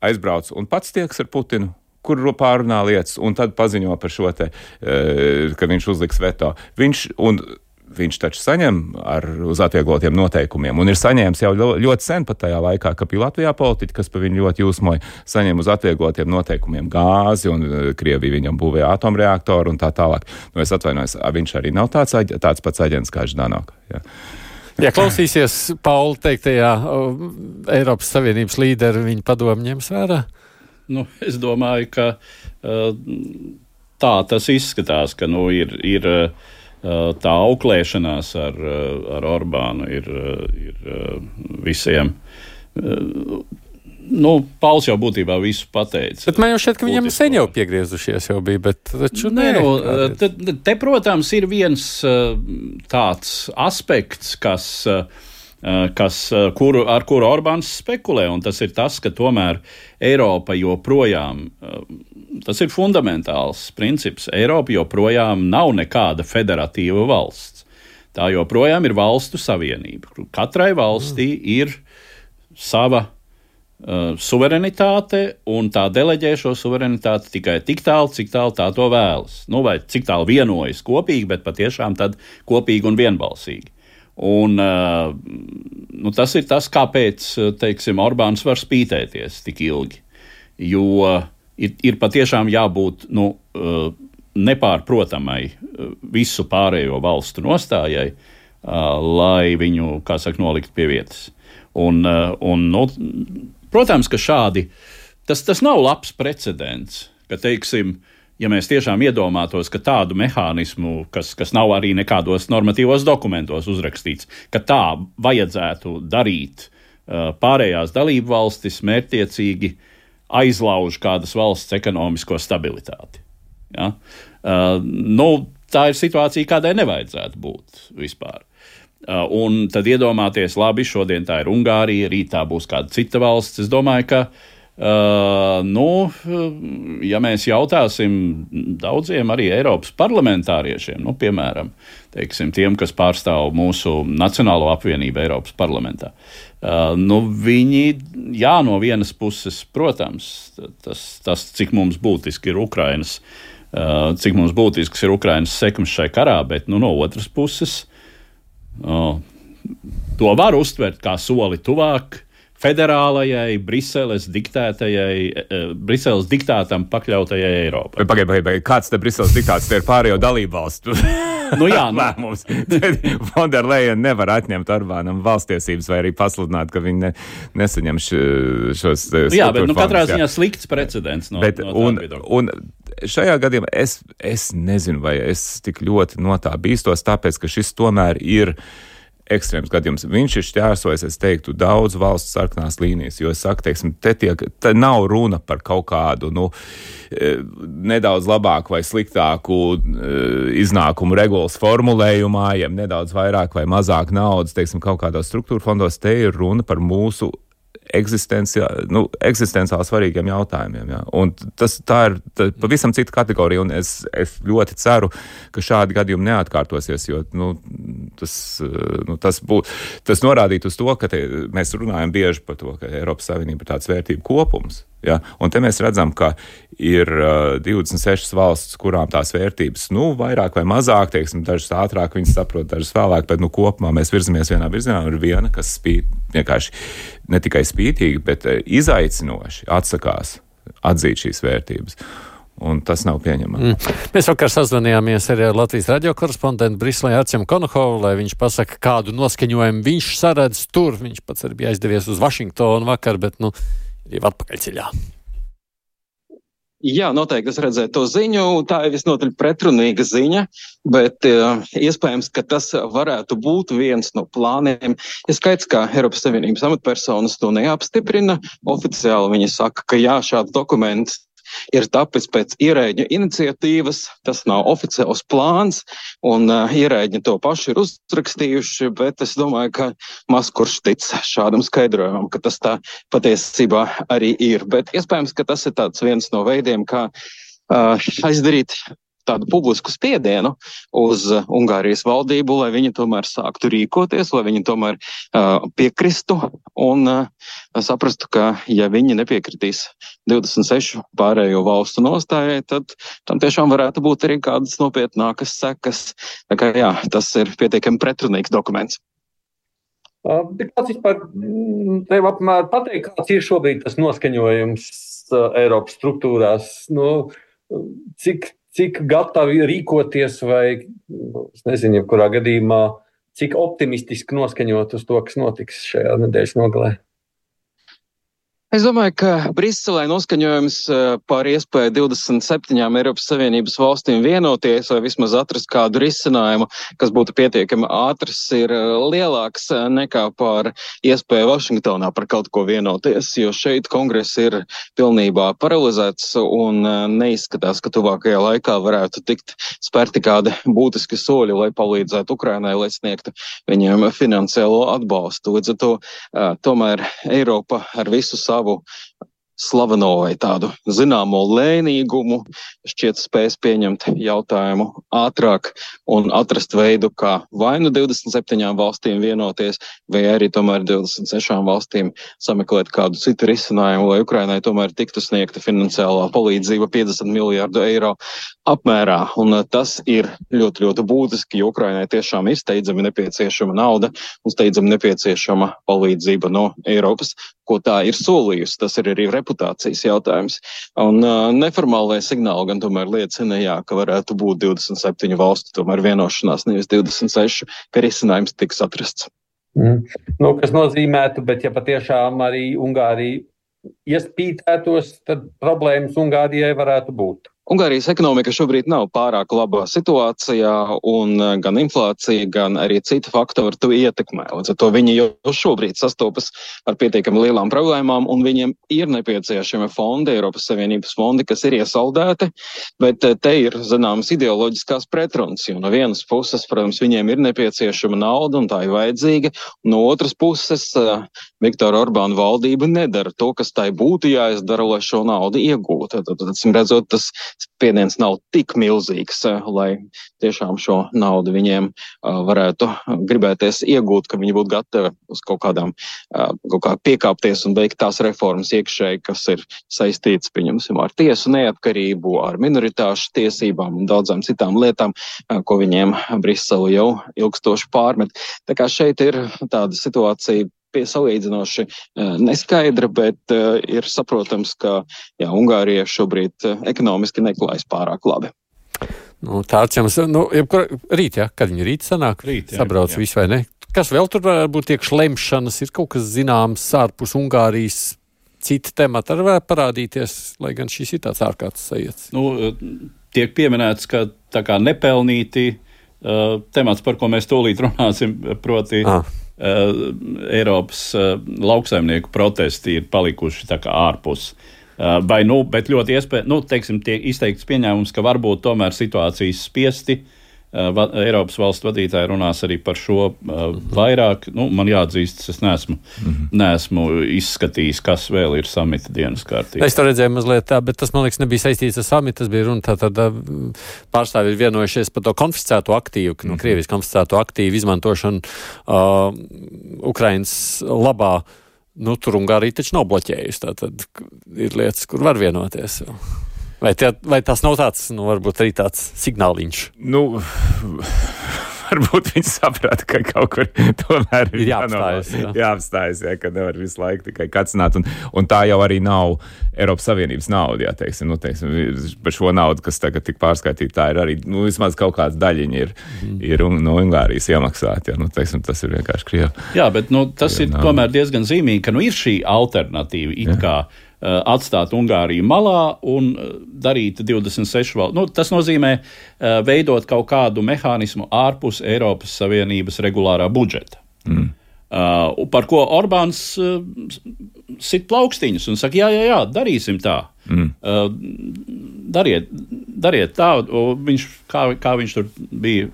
aizbrauc un pats tieks ar Putinu kur pārunā lietas, un tad paziņo par šo te, uh, ka viņš uzliks veto. Viņš, un viņš taču saņem ar, uz atvieglotiem noteikumiem, un ir saņēmis jau ļoti sen pat tajā laikā, ka bija Latvijā politiķi, kas par viņu ļoti jūsmoja, saņem uz atvieglotiem noteikumiem gāzi, un e, Krievija viņam būvēja atomreaktoru un tā tālāk. Nu, es atvainojos, viņš arī nav tāds, tāds pats aģents kā Ždanoka. Ja. Ja klausīsies Paula teiktajā, Eiropas Savienības līderi viņa padomu ņems vērā? Nu, es domāju, ka uh, tā tas izskatās, ka nu, ir. ir uh, tā auklēšanās ar, eh, ar Orbānu ir, ir visiem. Nu, Pauls jau būtībā visu pateica. Bet man jau šķiet, ka viņam sen jau piegriezušies, jau bija. Bet, taču, nē, nē, nu, te, te, protams, ir viens tāds aspekts, kas. Kas, kuru, ar kuru Orbāns spekulē, tas ir tas, ka tomēr Eiropa joprojām tas ir fundamentāls princips. Eiropa joprojām nav nekāda federatīva valsts. Tā joprojām ir valstu savienība. Katrai valstī ir sava uh, suverenitāte, un tā deleģē šo suverenitāti tikai tik tālu, cik tālu tā to vēlas. Nu, vai cik tālu vienojas kopīgi, bet patiešām kopīgi un vienbalsīgi. Un, uh, nu, tas ir tas, kāpēc teiksim, Orbāns var spītēties tik ilgi. Jo uh, ir, ir patiešām jābūt nu, nepārprotamai visu pārējo valstu nostājai, lai viņu, saka, nolikt pie vietas. Un, un, nu, protams, ka šādi tas, tas nav labs precedents, ka, teiksim, ja mēs tiešām iedomātos, ka tādu mehānismu, kas, kas nav arī nekādos normatīvos dokumentos uzrakstīts, ka tā vajadzētu darīt uh, pārējās dalību valstis mērķtiecīgi aizlauž kādas valsts ekonomisko stabilitāti. Ja? Uh, nu, tā ir situācija, kādai nevajadzētu būt vispār. Uh, un tad iedomāties, labi, šodien tā ir Ungārija, rīt tā būs kāda cita valsts. Es domāju, ka uh, Uh, nu, ja mēs jautāsim daudziem arī Eiropas parlamentāriešiem, nu, piemēram, teiksim, tiem, kas pārstāv mūsu Nacionālo apvienību Eiropas parlamentā, uh, nu, viņi, jā, no vienas puses, protams, tas, tas cik mums būtiski ir Ukrainas, uh, cik mums būtisks ir Ukrainas sekums šai karā, bet nu, no otras puses, uh, to var uztvert kā soli tuvāk federālajai, Briseles diktētajai, e, e, Briseles diktātam pakļautajai Eiropai. Pagaidiet, pagaidiet, kāds te Briseles diktāts te ir pārējo dalību valstu? [laughs] nu, jā, nu. lēmums. Fonderleja nevar atņemt Orbānam valstiesības vai arī pasludināt, ka viņi ne, nesaņem š, šos. Nu, jā, bet nu, katrā ziņā slikts precedents no, bet, no un, un šajā gadījumā es, es nezinu, vai es tik ļoti no tā bīstos, tāpēc, ka šis tomēr ir ekstrēms gadījums. Viņš ir šķērsojis, es teiktu, daudz valsts sarkanās līnijas, jo es saku, teiksim, te, tiek, te nav runa par kaut kādu, nu, e, nedaudz labāku vai sliktāku e, iznākumu regulas formulējumā, ja nedaudz vairāk vai mazāk naudas, teiksim, kaut kādos struktūra fondos, te ir runa par mūsu nu, eksistenciāli svarīgiem jautājumiem. Ja? Un tas ir tā pavisam cita kategorija, un es, es ļoti ceru, ka šādi gadījumi neatkārtosies, jo nu, tas, nu, tas, bū, tas norādītu uz to, ka te, mēs runājam bieži par to, ka Eiropas Savienība ir tāds vērtību kopums. Ja? Un te mēs redzam, ka ir uh, 26 valsts, kurām tās vērtības, nu, vairāk vai mazāk, teiksim, dažas ātrāk viņas saprot, dažas vēlāk, bet, nu, kopumā mēs virzamies vienā virzienā, un ir viena, kas spīd vienkārši ne tikai spītīgi, bet izaicinoši atsakās atzīt šīs vērtības. Un tas nav pieņemami. Mm. Mēs vakar sazvanījāmies ar Latvijas radio korespondentu Briselē Arčiem Konohovu, lai viņš pasaka, kādu noskaņojumu viņš saredz tur. Viņš pats arī bija aizdevies uz Vašingtonu vakar, bet, nu, ir atpakaļceļā. Jā, noteikti es redzēju to ziņu. Tā ir visnotaļ pretrunīga ziņa, bet uh, iespējams, ka tas varētu būt viens no plāniem. Ir skaidrs, ka Eiropas Savienības amatpersonas to neapstiprina. Oficiāli viņi saka, ka jā, šāds dokuments ir tapis pēc ierēģa iniciatīvas. Tas nav oficiāls plāns, un uh, ierēģi to paši ir uzrakstījuši, bet es domāju, ka maz kurš tic šādam skaidrojumam, ka tas tā patiesībā arī ir. Bet iespējams, ka tas ir viens no veidiem, kā uh, aizdarīt tādu publisku spiedienu uz uh, Ungārijas valdību, lai viņi tomēr sāktu rīkoties, lai viņi tomēr uh, piekristu un uh, saprastu, ka ja viņi nepiekritīs 26 pārējo valstu nostājai, tad tam tiešām varētu būt arī kādas nopietnākas sekas. Tā kā jā, tas ir pietiekami pretrunīgs dokuments. Kāds vispār mm, tev apmēram pateikt, kāds ir šobrīd tas noskaņojums Eiropas struktūrās? Nu, cik cik gatavi rīkoties, vai nezinu, kurā gadījumā, cik optimistiski noskaņot uz to, kas notiks šajā nedēļas nogalē. Es domāju, ka Briselē noskaņojums eh, par iespēju 27 Eiropas Savienības valstīm vienoties vai vismaz atrast kādu risinājumu, kas būtu pietiekami ātrs, ir eh, lielāks eh, nekā par iespēju Vašingtonā par kaut ko vienoties, jo šeit kongress ir pilnībā paralizēts un neizskatās, ka tuvākajā laikā varētu tikt spērti kādi būtiski soļi, lai palīdzētu Ukrainai, lai sniegtu viņiem finansiālo atbalstu. Līdz ar to tomēr Eiropa ar visu savu savu slaveno vai tādu zināmo lēnīgumu, šķiet spēs pieņemt jautājumu ātrāk un atrast veidu, kā vai nu 27 valstīm vienoties, vai arī tomēr 26 valstīm sameklēt kādu citu risinājumu, lai Ukrainai tomēr tiktu sniegta finansiālā palīdzība 50 miljārdu eiro apmērā. Un uh, tas ir ļoti, ļoti būtiski, jo Ukrainai tiešām ir steidzami nepieciešama nauda un steidzami nepieciešama palīdzība no Eiropas ko tā ir solījusi. Tas ir arī reputācijas jautājums. Un uh, neformālajie signāli gan tomēr liecina, jā, ka varētu būt 27 valstu tomēr vienošanās, nevis 26, ka risinājums tiks atrasts. Mm. Nu, kas nozīmētu, bet ja patiešām arī Ungārija iespītētos, tad problēmas Ungārijai varētu būt. Ungārijas ekonomika šobrīd nav pārāk labā situācijā, un eh, gan inflācija, gan arī citi faktori to ietekmē. Līdz ar to viņi jau šobrīd sastopas ar pietiekami lielām problēmām, un viņiem ir nepieciešami fondi, Eiropas Savienības fondi, kas ir iesaldēti, bet eh, te ir zināmas ideoloģiskās pretrunas, jo no vienas puses, protams, viņiem ir nepieciešama nauda, un tā ir vajadzīga, no otras puses, eh, Viktora Orbāna valdība nedara to, kas tai būtu jāizdara, lai šo naudu iegūtu. Tad, tad, redzot, tas spiediens nav tik milzīgs, eh, lai tiešām šo naudu viņiem eh, varētu gribēties iegūt, ka viņi būtu gatavi uz kaut kādām eh, kaut kā piekāpties un veikt tās reformas iekšēji, kas ir saistītas, pieņemsim, ar tiesu neatkarību, ar minoritāšu tiesībām un daudzām citām lietām, ko viņiem Brisele jau ilgstoši pārmet. Tā kā šeit ir tāda situācija pie salīdzinoši eh, neskaidra, bet eh, ir saprotams, ka jā, Ungārija šobrīd eh, ekonomiski neklājas pārāk labi. Nu, tāds jums, nu, jebkur, rīt, ja, kad viņi rīt sanāk, rīt, jā, sabrauc jā. visu vai ne? Kas vēl tur varētu būt iekš lemšanas, ir kaut kas zināms ārpus Ungārijas, citi temati arī varētu parādīties, lai gan šis ir tāds ārkārtas sajūts. Nu, tiek pieminēts, ka tā kā nepelnīti uh, temats, par ko mēs tūlīt runāsim, proti. Ah Eiropas uh, lauksaimnieku protesti ir palikuši ārpus. Uh, vai nu, bet ļoti iespējams, nu, teiksim, tiek izteikts pieņēmums, ka varbūt tomēr situācijas spiesti Uh, va, Eiropas valstu vadītāji runās arī par šo uh, vairāk. Nu, man jāatzīst, es neesmu, mm -hmm. neesmu izskatījis, kas vēl ir samita dienas kārtībā. Es to redzēju mazliet tā, bet tas, man liekas, nebija saistīts ar samitu. Tas bija runa tātad uh, pārstāvji ir vienojušies par to konfiscēto aktīvu, mm -hmm. Krievijas konfiscēto aktīvu izmantošanu uh, Ukrainas labā. Nu, tur Ungārija taču nav bloķējusi. Tātad ir lietas, kur var vienoties. Jau. Vai, tie, vai tas nav tāds, nu, varbūt arī tāds signāliņš? Nu, varbūt viņi saprata, ka kaut kur tomēr ir jāapstājas. Jā. Jāapstājas, jā, ka nevar visu laiku tikai kacināt. Un, un tā jau arī nav Eiropas Savienības nauda, jā, teiksim, nu, teiksim, par šo naudu, kas tagad tik pārskaitīta, tā ir arī, nu, vismaz kaut kāds daļiņa ir, mm. ir un, no Ungārijas iemaksāta, nu, teiksim, tas ir vienkārši Krievi. Jā, bet, nu, tas ir nav. tomēr diezgan zīmīgi, ka, nu, ir šī alternatīva it jā. kā atstāt Ungāriju malā un eh, darīt 26 valstu. Nu, tas nozīmē eh, veidot kaut kādu mehānismu ārpus Eiropas Savienības regulārā budžeta. Mm. Uh, par ko Orbāns uh, sit plaukstiņus un saka, jā, jā, jā darīsim tā. Mm. Uh, dariet, dariet tā. Viņš, kā, kā viņš tur bija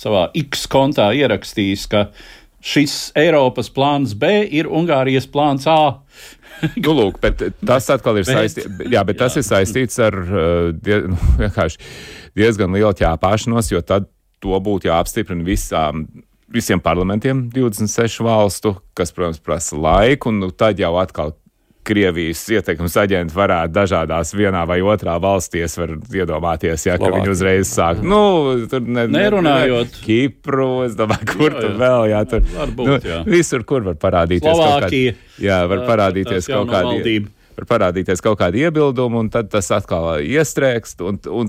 savā X kontā ierakstījis, ka šis Eiropas plāns B ir Ungārijas plāns A. [laughs] nu, lūk, bet tas atkal ir saistīts, jā, bet tas jā. ir saistīts ar uh, die, [laughs] nu, diezgan lielu ķēpāšanos, jo tad to būtu jāapstiprina visām visiem parlamentiem 26 valstu, kas, protams, prasa laiku, un nu, tad jau atkal Krievijas ietekmes aģenti varētu dažādās vienā vai otrā valstīs iedomāties, ja, ka viņi uzreiz sāk. Nu, tur ne, Nerunājot. Ne, Kipru, es domāju, kur jā, jā. tur vēl, jā, tur. Varbūt, nu, jā. Visur, kur var parādīties Slovākija. kādi, jā, var parādīties kaut kādi. Var parādīties kaut kādi iebildumi, un tad tas atkal iestrēgst, un, un,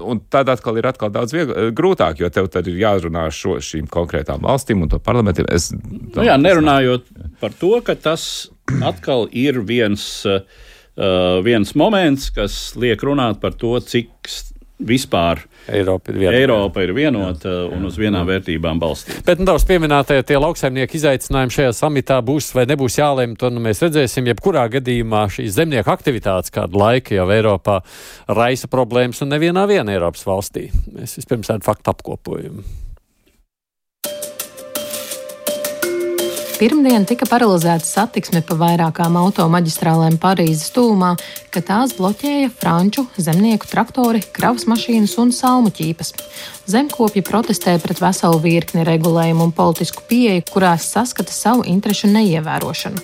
un tad atkal ir atkal daudz viegl, grūtāk, jo tev tad ir jārunā šo, šīm konkrētām valstīm un to parlamentiem. Es, nu jā, nerunājot par to, ka tas atkal ir viens, uh, viens moments, kas liek runāt par to, cik vispār Eiropa ir vienota, Eiropa ir vienota jā, un uz vienām jā. vērtībām balstīta. Bet nedaudz nu, pieminētie tie lauksaimnieku izaicinājumi šajā samitā būs vai nebūs jālēm, to nu, mēs redzēsim. Jebkurā gadījumā šīs zemnieku aktivitātes kādu laiku jau Eiropā raisa problēmas un nevienā viena Eiropas valstī. Mēs vispirms tādu faktu apkopojumu. Pirmdien tika paralizēta satiksme pa vairākām automaģistrālēm Parīzes tūmā, ka tās bloķēja franču zemnieku traktori, kravas mašīnas un salmu ķīpas. Zemkopji protestēja pret veselu virkni regulējumu un politisku pieeju, kurās saskata savu interešu neievērošanu.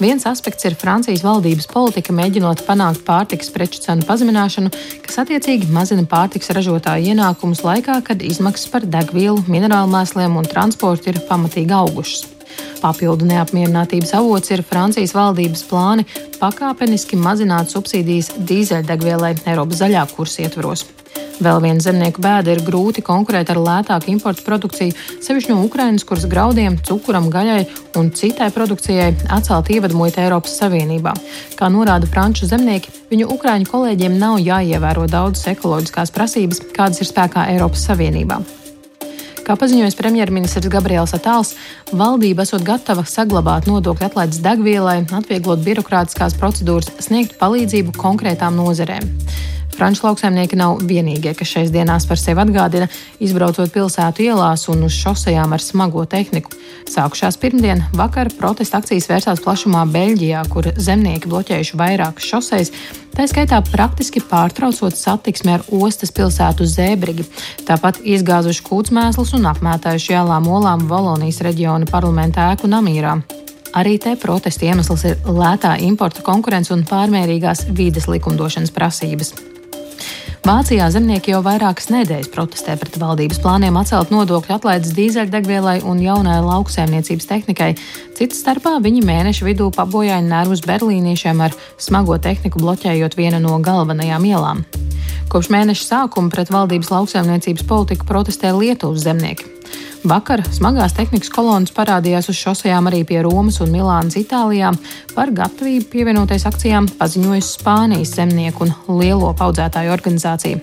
Viens aspekts ir Francijas valdības politika, mēģinot panākt pārtikas preču cenu pazemināšanu, kas attiecīgi mazina pārtikas ražotāju ienākumus laikā, kad izmaksas par degvielu, minerālu mēsliem un transportu ir pamatīgi augušas. Papildu neapmierinātības avots ir Francijas valdības plāni pakāpeniski mazināt subsīdijas dīzeļdegvielai Eiropas zaļā kursa ietvaros. Vēl viena zemnieku bēda ir grūti konkurēt ar lētāku importu produkciju, sevišķi no Ukrainas, kuras graudiem, cukuram, gaļai un citai produkcijai atcelt ievadmuita Eiropas Savienībā. Kā norāda franču zemnieki, viņu ukraiņu kolēģiem nav jāievēro daudzas ekoloģiskās prasības, kādas ir spēkā Eiropas Savienībā. Kā paziņoja premjerministrs Gabriels Atāls, valdība esot gatava saglabāt nodokļu atlaides degvielai, atvieglot birokrātiskās procedūras, sniegt palīdzību konkrētām nozerēm. Franču lauksaimnieki nav vienīgie, kas šais dienās par sevi atgādina, izbraucot pilsētu ielās un uz šosejām ar smago tehniku. Sākušās pirmdien, vakar protesta akcijas vērsās plašumā Beļģijā, kur zemnieki bloķējuši vairākas šosejas, tā skaitā praktiski pārtraucot satiksmi ar ostas pilsētu Zēbrigi. Tāpat izgāzuši kūtsmēslus un apmētājuši jālām olām Valonijas reģiona parlamenta ēku Namīrā. Arī te protesta iemesls ir lētā importa konkurence un pārmērīgās vides likumdošanas prasības. Vācijā zemnieki jau vairākas nedēļas protestē pret valdības plāniem atcelt nodokļu atlaides dīzeļdegvielai un jaunai lauksaimniecības tehnikai. Cits starpā viņi mēneša vidū pabojāja nervus berlīniešiem ar smago tehniku bloķējot vienu no galvenajām ielām. Kopš mēneša sākuma pret valdības lauksaimniecības politiku protestē Lietuvas zemnieki. Vakar smagās tehnikas kolonas parādījās uz šosejām arī pie Romas un Milānas, Itālijā. Par gatavību pievienoties akcijām paziņojusi Spānijas zemnieku un lielo audzētāju organizācija.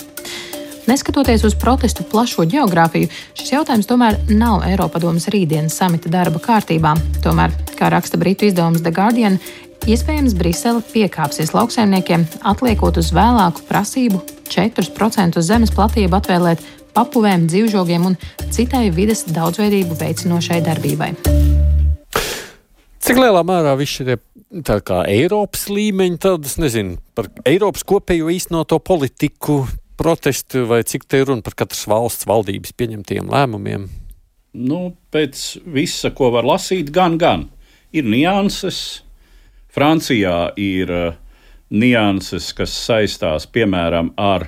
Neskatoties uz protestu plašo geogrāfiju, šis jautājums tomēr nav Eiropadomas rītdienas samita darba kārtībā. Tomēr, kā raksta britu izdevums The Guardian, iespējams Brisele piekāpsies lauksaimniekiem, atliekot uz vēlāku prasību 4% zemes platību atvēlēt papuvēm, dzīvžogiem un citai vides daudzveidību veicinošai darbībai. Cik lielā mērā viss šie tā kā Eiropas līmeņi, tad es nezinu par Eiropas kopējo īstenoto politiku, protestu vai cik te ir runa par katras valsts valdības pieņemtiem lēmumiem? Nu, pēc visa, ko var lasīt, gan, gan ir nianses. Francijā ir uh, nianses, kas saistās piemēram ar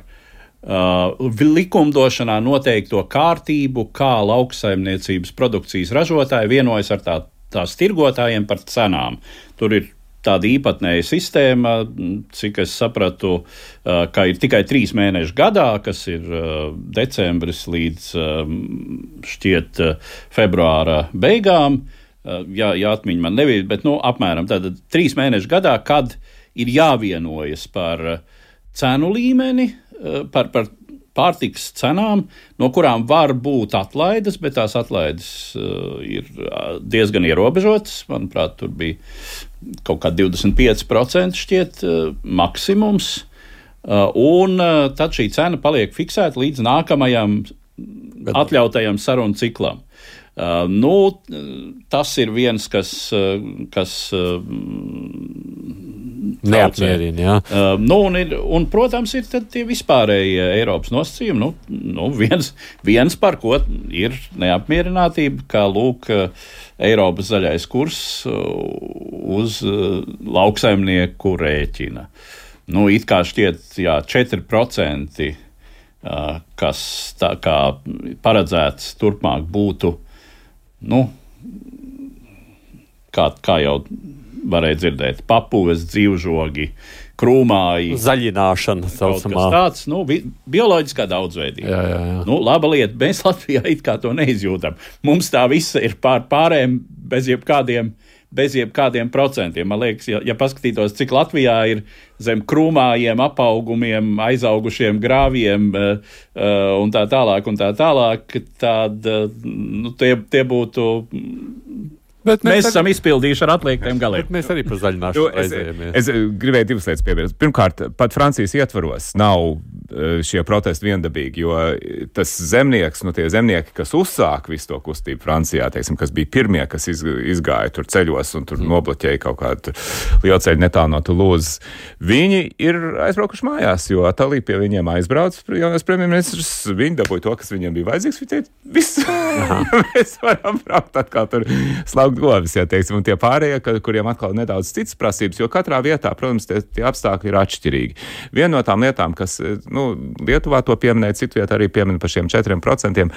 Uh, likumdošanā noteikto kārtību, kā lauksaimniecības produkcijas ražotāji vienojas ar tā, tās tirgotājiem par cenām. Tur ir tāda īpatnēja sistēma, cik es sapratu, uh, ka ir tikai trīs mēneši gadā, kas ir uh, decembris līdz um, šķiet februāra beigām. Jā, jā atmiņa man nebija, bet nu, apmēram tāda trīs mēneši gadā, kad ir jāvienojas par cenu līmeni, par, par pārtikas cenām, no kurām var būt atlaides, bet tās atlaides uh, ir eh, diezgan ierobežotas. Manuprāt, tur bija kaut kā 25% šķiet uh, maksimums. Uh, un tad šī cena paliek fiksēta līdz nākamajam bet... atļautajam sarunu ciklam. Uh, nu, tas ir viens, kas, uh, kas uh, neapmierina. Jā. Uh, nu, un, ir, un, protams, ir tie vispārējie Eiropas nosacījumi. Nu, nu, viens, viens par ko ir neapmierinātība, kā lūk, Eiropas zaļais kurs uz lauksaimnieku rēķina. Nu, it kā šķiet, jā, 4%, kas tā kā paredzēts turpmāk būtu, nu, kā, kā jau varēja dzirdēt papūves, dzīvžogi, krūmāji. Zaļināšana, saucamā. Tāds, nu, bi bioloģiskā daudzveidība. Jā, jā, jā. Nu, laba lieta, mēs Latvijā it kā to neizjūtam. Mums tā visa ir pār pārējiem bez jebkādiem. Bez jebkādiem procentiem. Man liekas, ja, ja paskatītos, cik Latvijā ir zem krūmājiem, apaugumiem, aizaugušiem grāvjiem uh, un tā tālāk, un tā tālāk, tad uh, nu, tie, tie būtu Bet mēs, mēs esam arī... izpildījuši ar atliekiem galiem. Mēs arī par zaļināšanu aizējāmies. Es, es gribēju divas lietas piebilst. Pirmkārt, pat Francijas ietvaros nav šie protesti viendabīgi, jo tas zemnieks, nu tie zemnieki, kas uzsāka visu to kustību Francijā, teiksim, kas bija pirmie, kas iz, izgāja tur ceļos un tur mm. nobloķēja kaut kādu lielceļu netālu no Tulūzas, viņi ir aizbraukuši mājās, jo Atalī pie viņiem aizbrauc jaunais premjerministrs, viņi dabūja to, kas viņiem bija vajadzīgs. Viņi teica, viss, [laughs] mēs varam braukt atkal tur slavu augt govis, ja teiksim, un tie pārējie, kuriem atkal nedaudz citas prasības, jo katrā vietā, protams, tie, tie apstākļi ir atšķirīgi. Viena no tām lietām, kas, nu, nu, Lietuvā to pieminēja, citu vietu arī piemin par šiem 4%.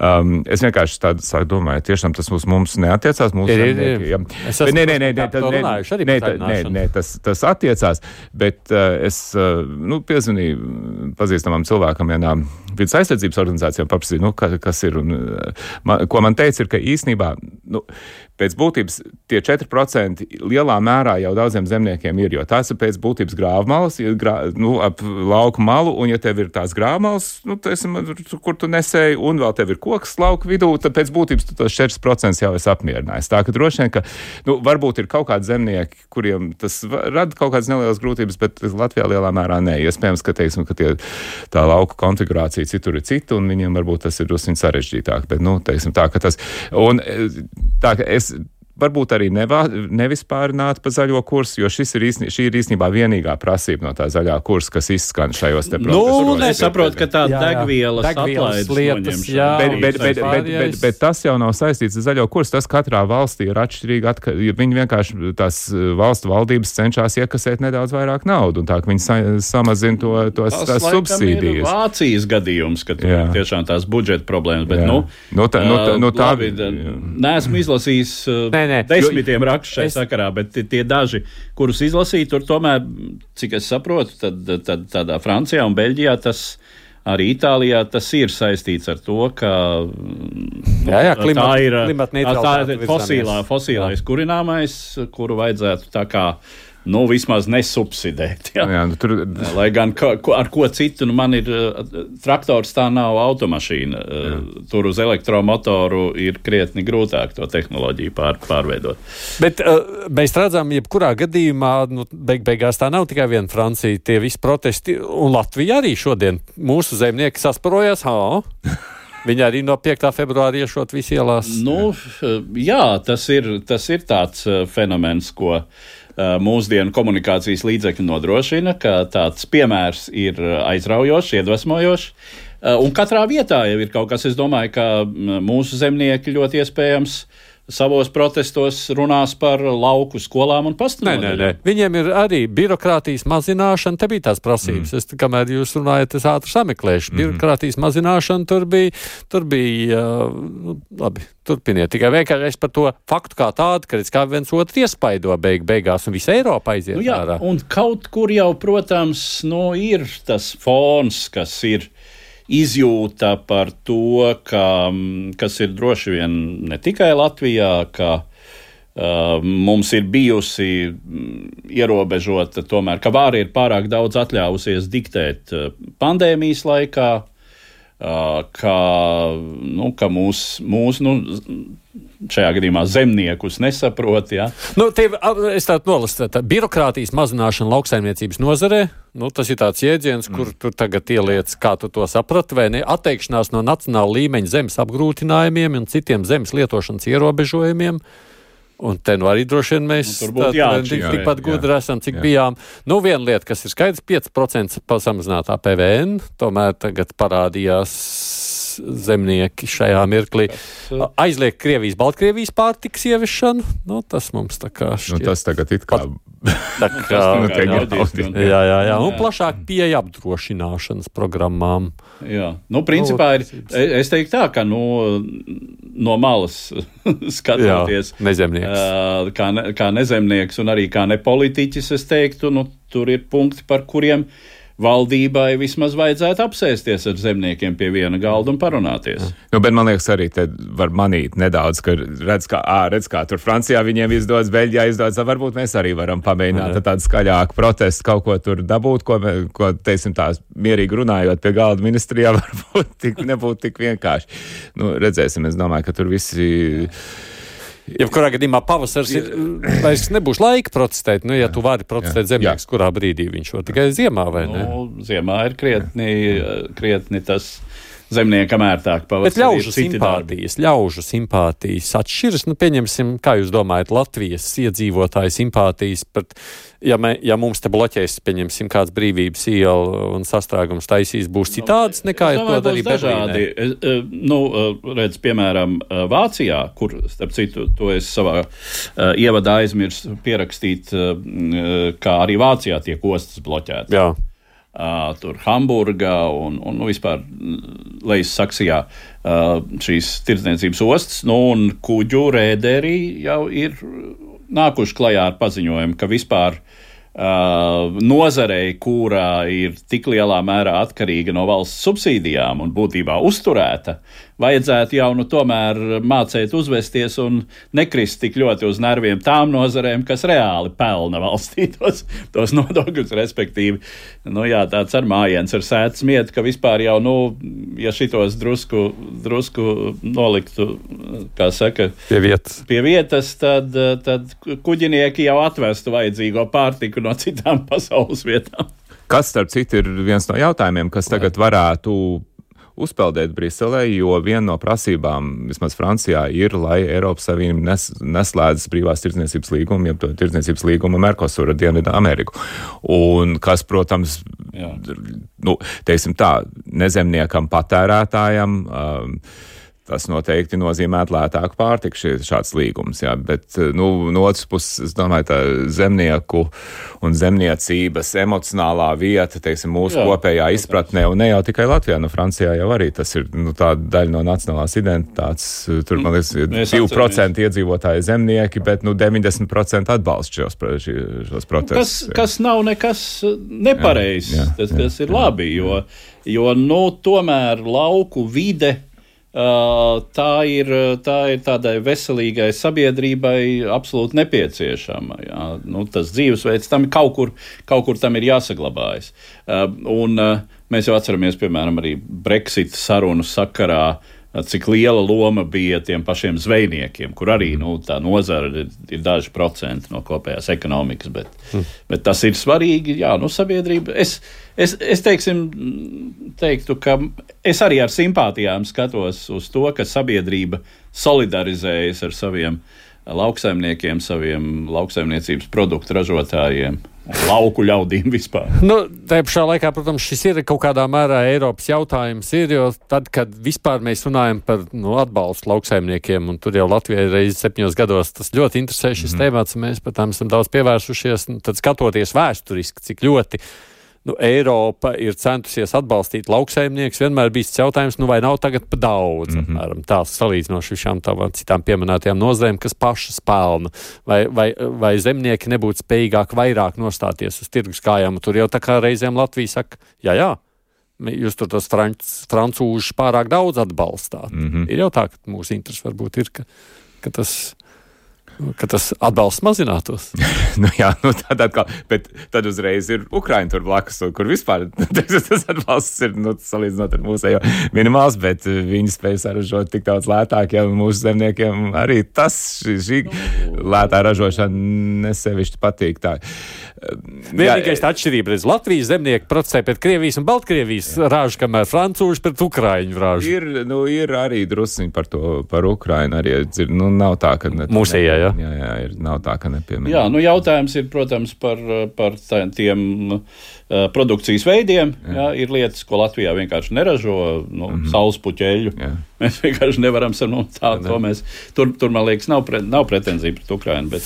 Um, es vienkārši tādu sāku domāju, tiešām tas uz mums neatiecās. Mūsu Ir, ir, ir. Es esmu nē, nē, nē, nē, tad- nē, nē, tā- nē, zaļināšanu. nē, tas, tas attiecās, bet uh, es uh, nu, piezvanīju pazīstamam cilvēkam vienā vidas aizsardzības organizācijā un paprasīju, nu, ka, kas ir. Un, uh, man, ko man teica, ir, ka īsnībā nu, pēc būtības tie 4% lielā mērā jau daudziem zemniekiem ir, jo tās ir pēc būtības grāvmalas, grā, nu, ap lauku malu, un ja tev ir tās grāvmalas, nu, teiksim, kur tu nesēji, un vēl tev ir koks lauku vidū, tad pēc būtības tu tos 4% jau esi apmierinājis. Tā ka droši vien, ka nu, varbūt ir kaut kādi zemnieki, kuriem tas rada kaut kādas nelielas grūtības, bet Latvijā lielā mērā nē. Iespējams, ka, teiksim, ka tie, tā lauka konfigurācija citur ir cita, un viņiem varbūt tas ir drusku sarežģītāk. Bet, nu, teiksim, tā, ka tas, un, tā, ka es it's varbūt arī nevā, nevispārināt pa zaļo kursu, jo šis ir īsni, šī ir īstenībā vienīgā prasība no tā zaļā kursa, kas izskan šajos te Nu, protestos. es saprotu, ka tā Jā, jā. degvielas, Degvielas atlaides lietas, jā. Bet, bet, bet, bet, bet, bet, tas jau nav saistīts ar zaļo kursu. Tas katrā valstī ir atšķirīgi. Atka, viņi vienkārši tās uh, valstu valdības cenšas iekasēt nedaudz vairāk naudas, un tā ka viņi sa samazina to, tos, Tas, subsīdijas. Vācijas gadījums, ka tur Jā. tiešām tās budžeta problēmas. Bet, Jā. nu, Nu, tā- nu, tā- nu, tā- labi, da- neesmu izlasījis uh, Nē, nē. desmitiem rakstus šai es- sakarā, bet tie- tie daži, kurus izlasīju, tur tomēr, cik es saprotu, tad, tad tādā Francijā un Beļģijā tas. Arī Itālijā tas ir saistīts ar to, ka Jā, jā, klimat- tā ir klimata tā ir fosilā, fosilais kurināmais, kuru vajadzētu tā kā nu, vismaz nesubsidēt. Jā. Jā, nu, tur, Lai gan ka, ko, ar ko citu, nu, man ir uh, traktors, tā nav automašīna. Uh, tur uz elektromotoru ir krietni grūtāk to tehnoloģiju pār, pārveidot. Bet uh, mēs redzam, jebkurā gadījumā, nu, beig beigās tā nav tikai viena Francija. Tie visi protesti, un Latvija arī šodien mūsu zemnieki sasparojās. Ha? [laughs] Viņi arī no 5. februāra iešot visi ielās. Nu, jā, tas ir, tas ir tāds fenomens, ko uh, mūsdienu komunikācijas līdzekļi nodrošina, ka tāds piemērs ir uh, aizraujošs, iedvesmojošs. Uh, Un katrā vietā jau ir kaut kas, es domāju, ka mm, mūsu zemnieki ļoti iespējams savos protestos runās par lauku skolām un Nē, pastiprinājumu. nē, nē. Viņiem ir arī birokrātijas mazināšana. Te bija tās prasības. Mm. Es, kamēr jūs runājat, es ātri sameklēšu. Mm. Birokrātijas mazināšana tur bija. Tur bija uh, labi, turpiniet. Tikai vienkārši es par to faktu kā tādu, ka kā viens otru iespaido beig, beigās, un visa Eiropa aiziet Nu, jā, ārā. un kaut kur jau, protams, nu, ir tas fons, kas ir izjūta par to, ka, mm, kas ir droši vien ne tikai Latvijā, ka uh, mums ir bijusi mm, ierobežota, tomēr, ka vāra ir pārāk daudz atļāvusies diktēt uh, pandēmijas laikā. Uh, ka, nu, ka mūs, mūs nu, šajā gadījumā zemniekus nesaprot. Ja? Nu, tie, es tādu nolasu, tā birokrātijas mazināšana lauksaimniecības nozarē. Nu, tas ir tāds jēdziens, kur mm. tu tagad ieliec, kā tu to saprati, vai ne? Atteikšanās no nacionāla līmeņa zemes apgrūtinājumiem un citiem zemes lietošanas ierobežojumiem. Un te nu arī droši vien mēs Nu, tā- tikpat gudri esam, cik Jā. bijām. Nu, viena lieta, kas ir skaidrs, 5% pasamazinātā PVN, tomēr tagad parādījās zemnieki šajā mirklī. Aizliegt Krievijas, Baltkrievijas pārtiks ieviešanu, nu, tas mums tā kā nu, šķiet. tas tagad it kā. [laughs] tā kā, Tas nu, tā un- jā, jā, jā, un plašāk pieeja apdrošināšanas programmām. Jā, nu, principā ir. Es teiktu, tā, ka nu, no malas [laughs] skatoties, Jā, nezemnieks. kā, ne, kā nezemnieks un arī kā nepolitiķis, es teiktu, nu, tur ir punkti, par kuriem valdībai vismaz vajadzētu apsēsties ar zemniekiem pie viena galda un parunāties. Nu, bet man liekas, arī te var manīt nedaudz, ka redz, kā, ā, redz, kā tur Francijā viņiem izdodas, Beļģijā izdodas. Varbūt mēs arī varam pamēģināt ar tādu skaļāku protestu kaut ko tur dabūt, ko, ko teiksim, tā mierīgi runājot pie galda ministrijā, [laughs] varbūt tik, nebūtu tik vienkārši. Nu, redzēsim, es domāju, ka tur visi. Jebkurā gadījumā pavasars ir. Vairs nebūs laika protestēt. Nu, ja tu vari protestēt zemnieks, kurā brīdī viņš var tikai ziemā vai ne? Nu, ziemā ir krietni, krietni tas zemniekam ērtāk Bet pavasarī. ļaužu citi darbi. simpātijas, ļaužu simpātijas atšķiras. Nu, pieņemsim, kā jūs domājat, Latvijas iedzīvotāju simpātijas pret, ja, me, ja mums te bloķēs, pieņemsim, kāds brīvības iela un sastrēgums taisīs, būs citāds nekā ja to darīja dažādi. Es, eh, Nu, eh, redz, piemēram, eh, Vācijā, kur, starp citu, to es savā uh, ievadā aizmirsu pierakstīt, uh, kā arī Vācijā tiek ostas bloķētas. Uh, tur Hamburgā un, un nu, vispār Lejas Saksijā uh, šīs tirdzniecības ostas, nu, un kuģu rēderi jau ir nākuši klajā ar paziņojumu, ka vispār uh, nozarei, kurā ir tik lielā mērā atkarīga no valsts subsīdijām un būtībā uzturēta, vajadzētu jau nu tomēr mācīt uzvesties un nekrist tik ļoti uz nerviem tām nozarēm, kas reāli pelna valstī tos, [laughs] tos nodokļus, respektīvi. Nu, jā, tāds ar mājiens ar sēdz mietu, ka vispār jau, nu, ja šitos drusku, drusku noliktu, kā saka, pie vietas, pie vietas tad, tad kuģinieki jau atvestu vajadzīgo pārtiku no citām [laughs] pasaules vietām. Kas, starp citu, ir viens no jautājumiem, kas tagad varētu uzpeldēt Briselē, jo viena no prasībām, vismaz Francijā, ir, lai Eiropas Savienība nes, neslēdz brīvās tirdzniecības līgumu, jeb tirdzniecības līgumu Merkosura Dienvidu Ameriku. Un kas, protams, Jā. nu, teiksim tā, nezemniekam, patērētājam. Um, Tas noteikti nozīmē lētāku pārtiku, šāds līgums. Jā, bet nu, no otras puses, es domāju, tā zemnieku un zemniecības emocionālā vieta, teiksim, mūsu jā, kopējā izpratnē, un ne jau tikai Latvijā, no nu, Francijā jau arī tas ir nu, daļa no nacionālās identitātes. Tur, man liekas, ir 2% iedzīvotāji zemnieki, bet nu, 90% atbalsta šos, šos protestus. Kas, kas nav nekas nepareizs, tas, tas ir labi, jo, jo nu, tomēr lauku vide tā ir, tā ir tādai veselīgai sabiedrībai absolūti nepieciešama. Jā. Nu, tas dzīvesveids tam kaut kur, kaut kur tam ir jāsaglabājas. Un mēs jau atceramies, piemēram, arī Brexit sarunu sakarā cik liela loma bija tiem pašiem zvejniekiem, kur arī nu, tā nozara ir, ir daži procenti no kopējās ekonomikas. Bet, mm. bet tas ir svarīgi. Jā, nu, sabiedrība. Es, es, es teiksim, teiktu, ka es arī ar simpātijām skatos uz to, ka sabiedrība solidarizējas ar saviem lauksaimniekiem, saviem lauksaimniecības produktu ražotājiem lauku ļaudīm vispār. Nu, tā pašā laikā, protams, šis ir kaut kādā mērā Eiropas jautājums. Ir, jo tad, kad vispār mēs runājam par nu, atbalstu lauksaimniekiem, un tur jau Latvijai reizes septiņos gados tas ļoti interesē šis mm un mēs par tām esam daudz pievērsušies, nu, tad skatoties vēsturiski, cik ļoti nu, Eiropa ir centusies atbalstīt lauksaimniekus, vienmēr bijis jautājums, nu, vai nav tagad pa daudz, mm -hmm. apmēram tās salīdzinoši visām tām citām pieminētajām nozarēm, kas pašas pelna, vai, vai, vai zemnieki nebūtu spējīgāk vairāk nostāties uz tirgus kājām. Tur jau tā kā reizēm Latvija saka, jā, jā. Jūs tur tos franc, francūžus pārāk daudz atbalstāt. Mm -hmm. Ir jau tā, ka mūsu interesi varbūt ir, ka, ka tas ka tas atbalsts mazinātos. [laughs] nu, jā, nu, tad, atkal, bet tad uzreiz ir Ukraiņa tur blakus, kur vispār [laughs] tas atbalsts ir nu, salīdzinot ar mūsējo minimāls, bet eh, viņi spēj saražot tik daudz lētāk, ja mūsu zemniekiem arī tas šī, šī lētā ražošana nesevišķi patīk. Tā. Vienīgais atšķirība ir Latvijas zemnieki procesē pret Krievijas un Baltkrievijas ražu, kamēr Francūži pret Ukraiņu ražu. Ir, nu, ir arī drusciņi par to, par Ukraiņu. Arī, nu, nav tā, ka. Mūsējā, jā. Jā, jā, ir, nav tā, ka nepieminēt. Jā, nu jautājums ir, protams, par, par tiem produkcijas veidiem. Jā. Jā, ir lietas, ko Latvijā vienkārši neražo, nu, mm -hmm. saules puķeļu. Jā. Mēs vienkārši nevaram nu, tā, to mēs. Tur, tur, man liekas, nav, pre, nav pretenzija pret Ukrainu. Bet,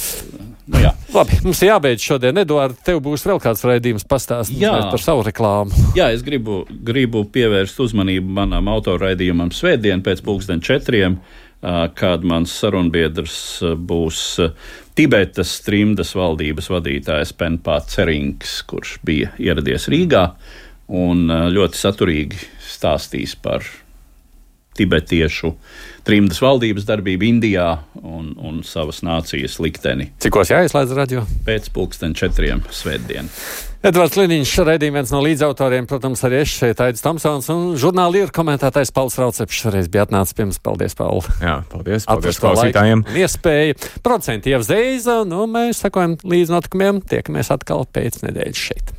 nu, jā. Labi, mums ir jābeidz šodien. Eduards, tev būs vēl kāds raidījums pastāstīt par savu reklāmu. [laughs] Jā, es gribu, gribu pievērst uzmanību manam autoraidījumam svētdien pēc pulksten četriem kad mans sarunbiedrs būs Tibetas trimdas valdības vadītājs Penpāts Cerings, kurš bija ieradies Rīgā un ļoti saturīgi stāstīs par tibetiešu trimdas valdības darbību Indijā un, un savas nācijas likteni. Cikos jāizslēdz radio? Pēc pulksten četriem svētdien. Edvards Liniņš, raidījuma viens no līdzautoriem, protams, arī es šeit Aidis Tamsons un žurnāli ir komentētājs Pauls Rauceps šoreiz bija atnācis pirms. Paldies, Paul. Jā, paldies, paldies klausītājiem. Iespēja. Procenti jau zeiza, nu mēs sakojam līdz notikumiem, tiekamies atkal pēc nedēļas šeit.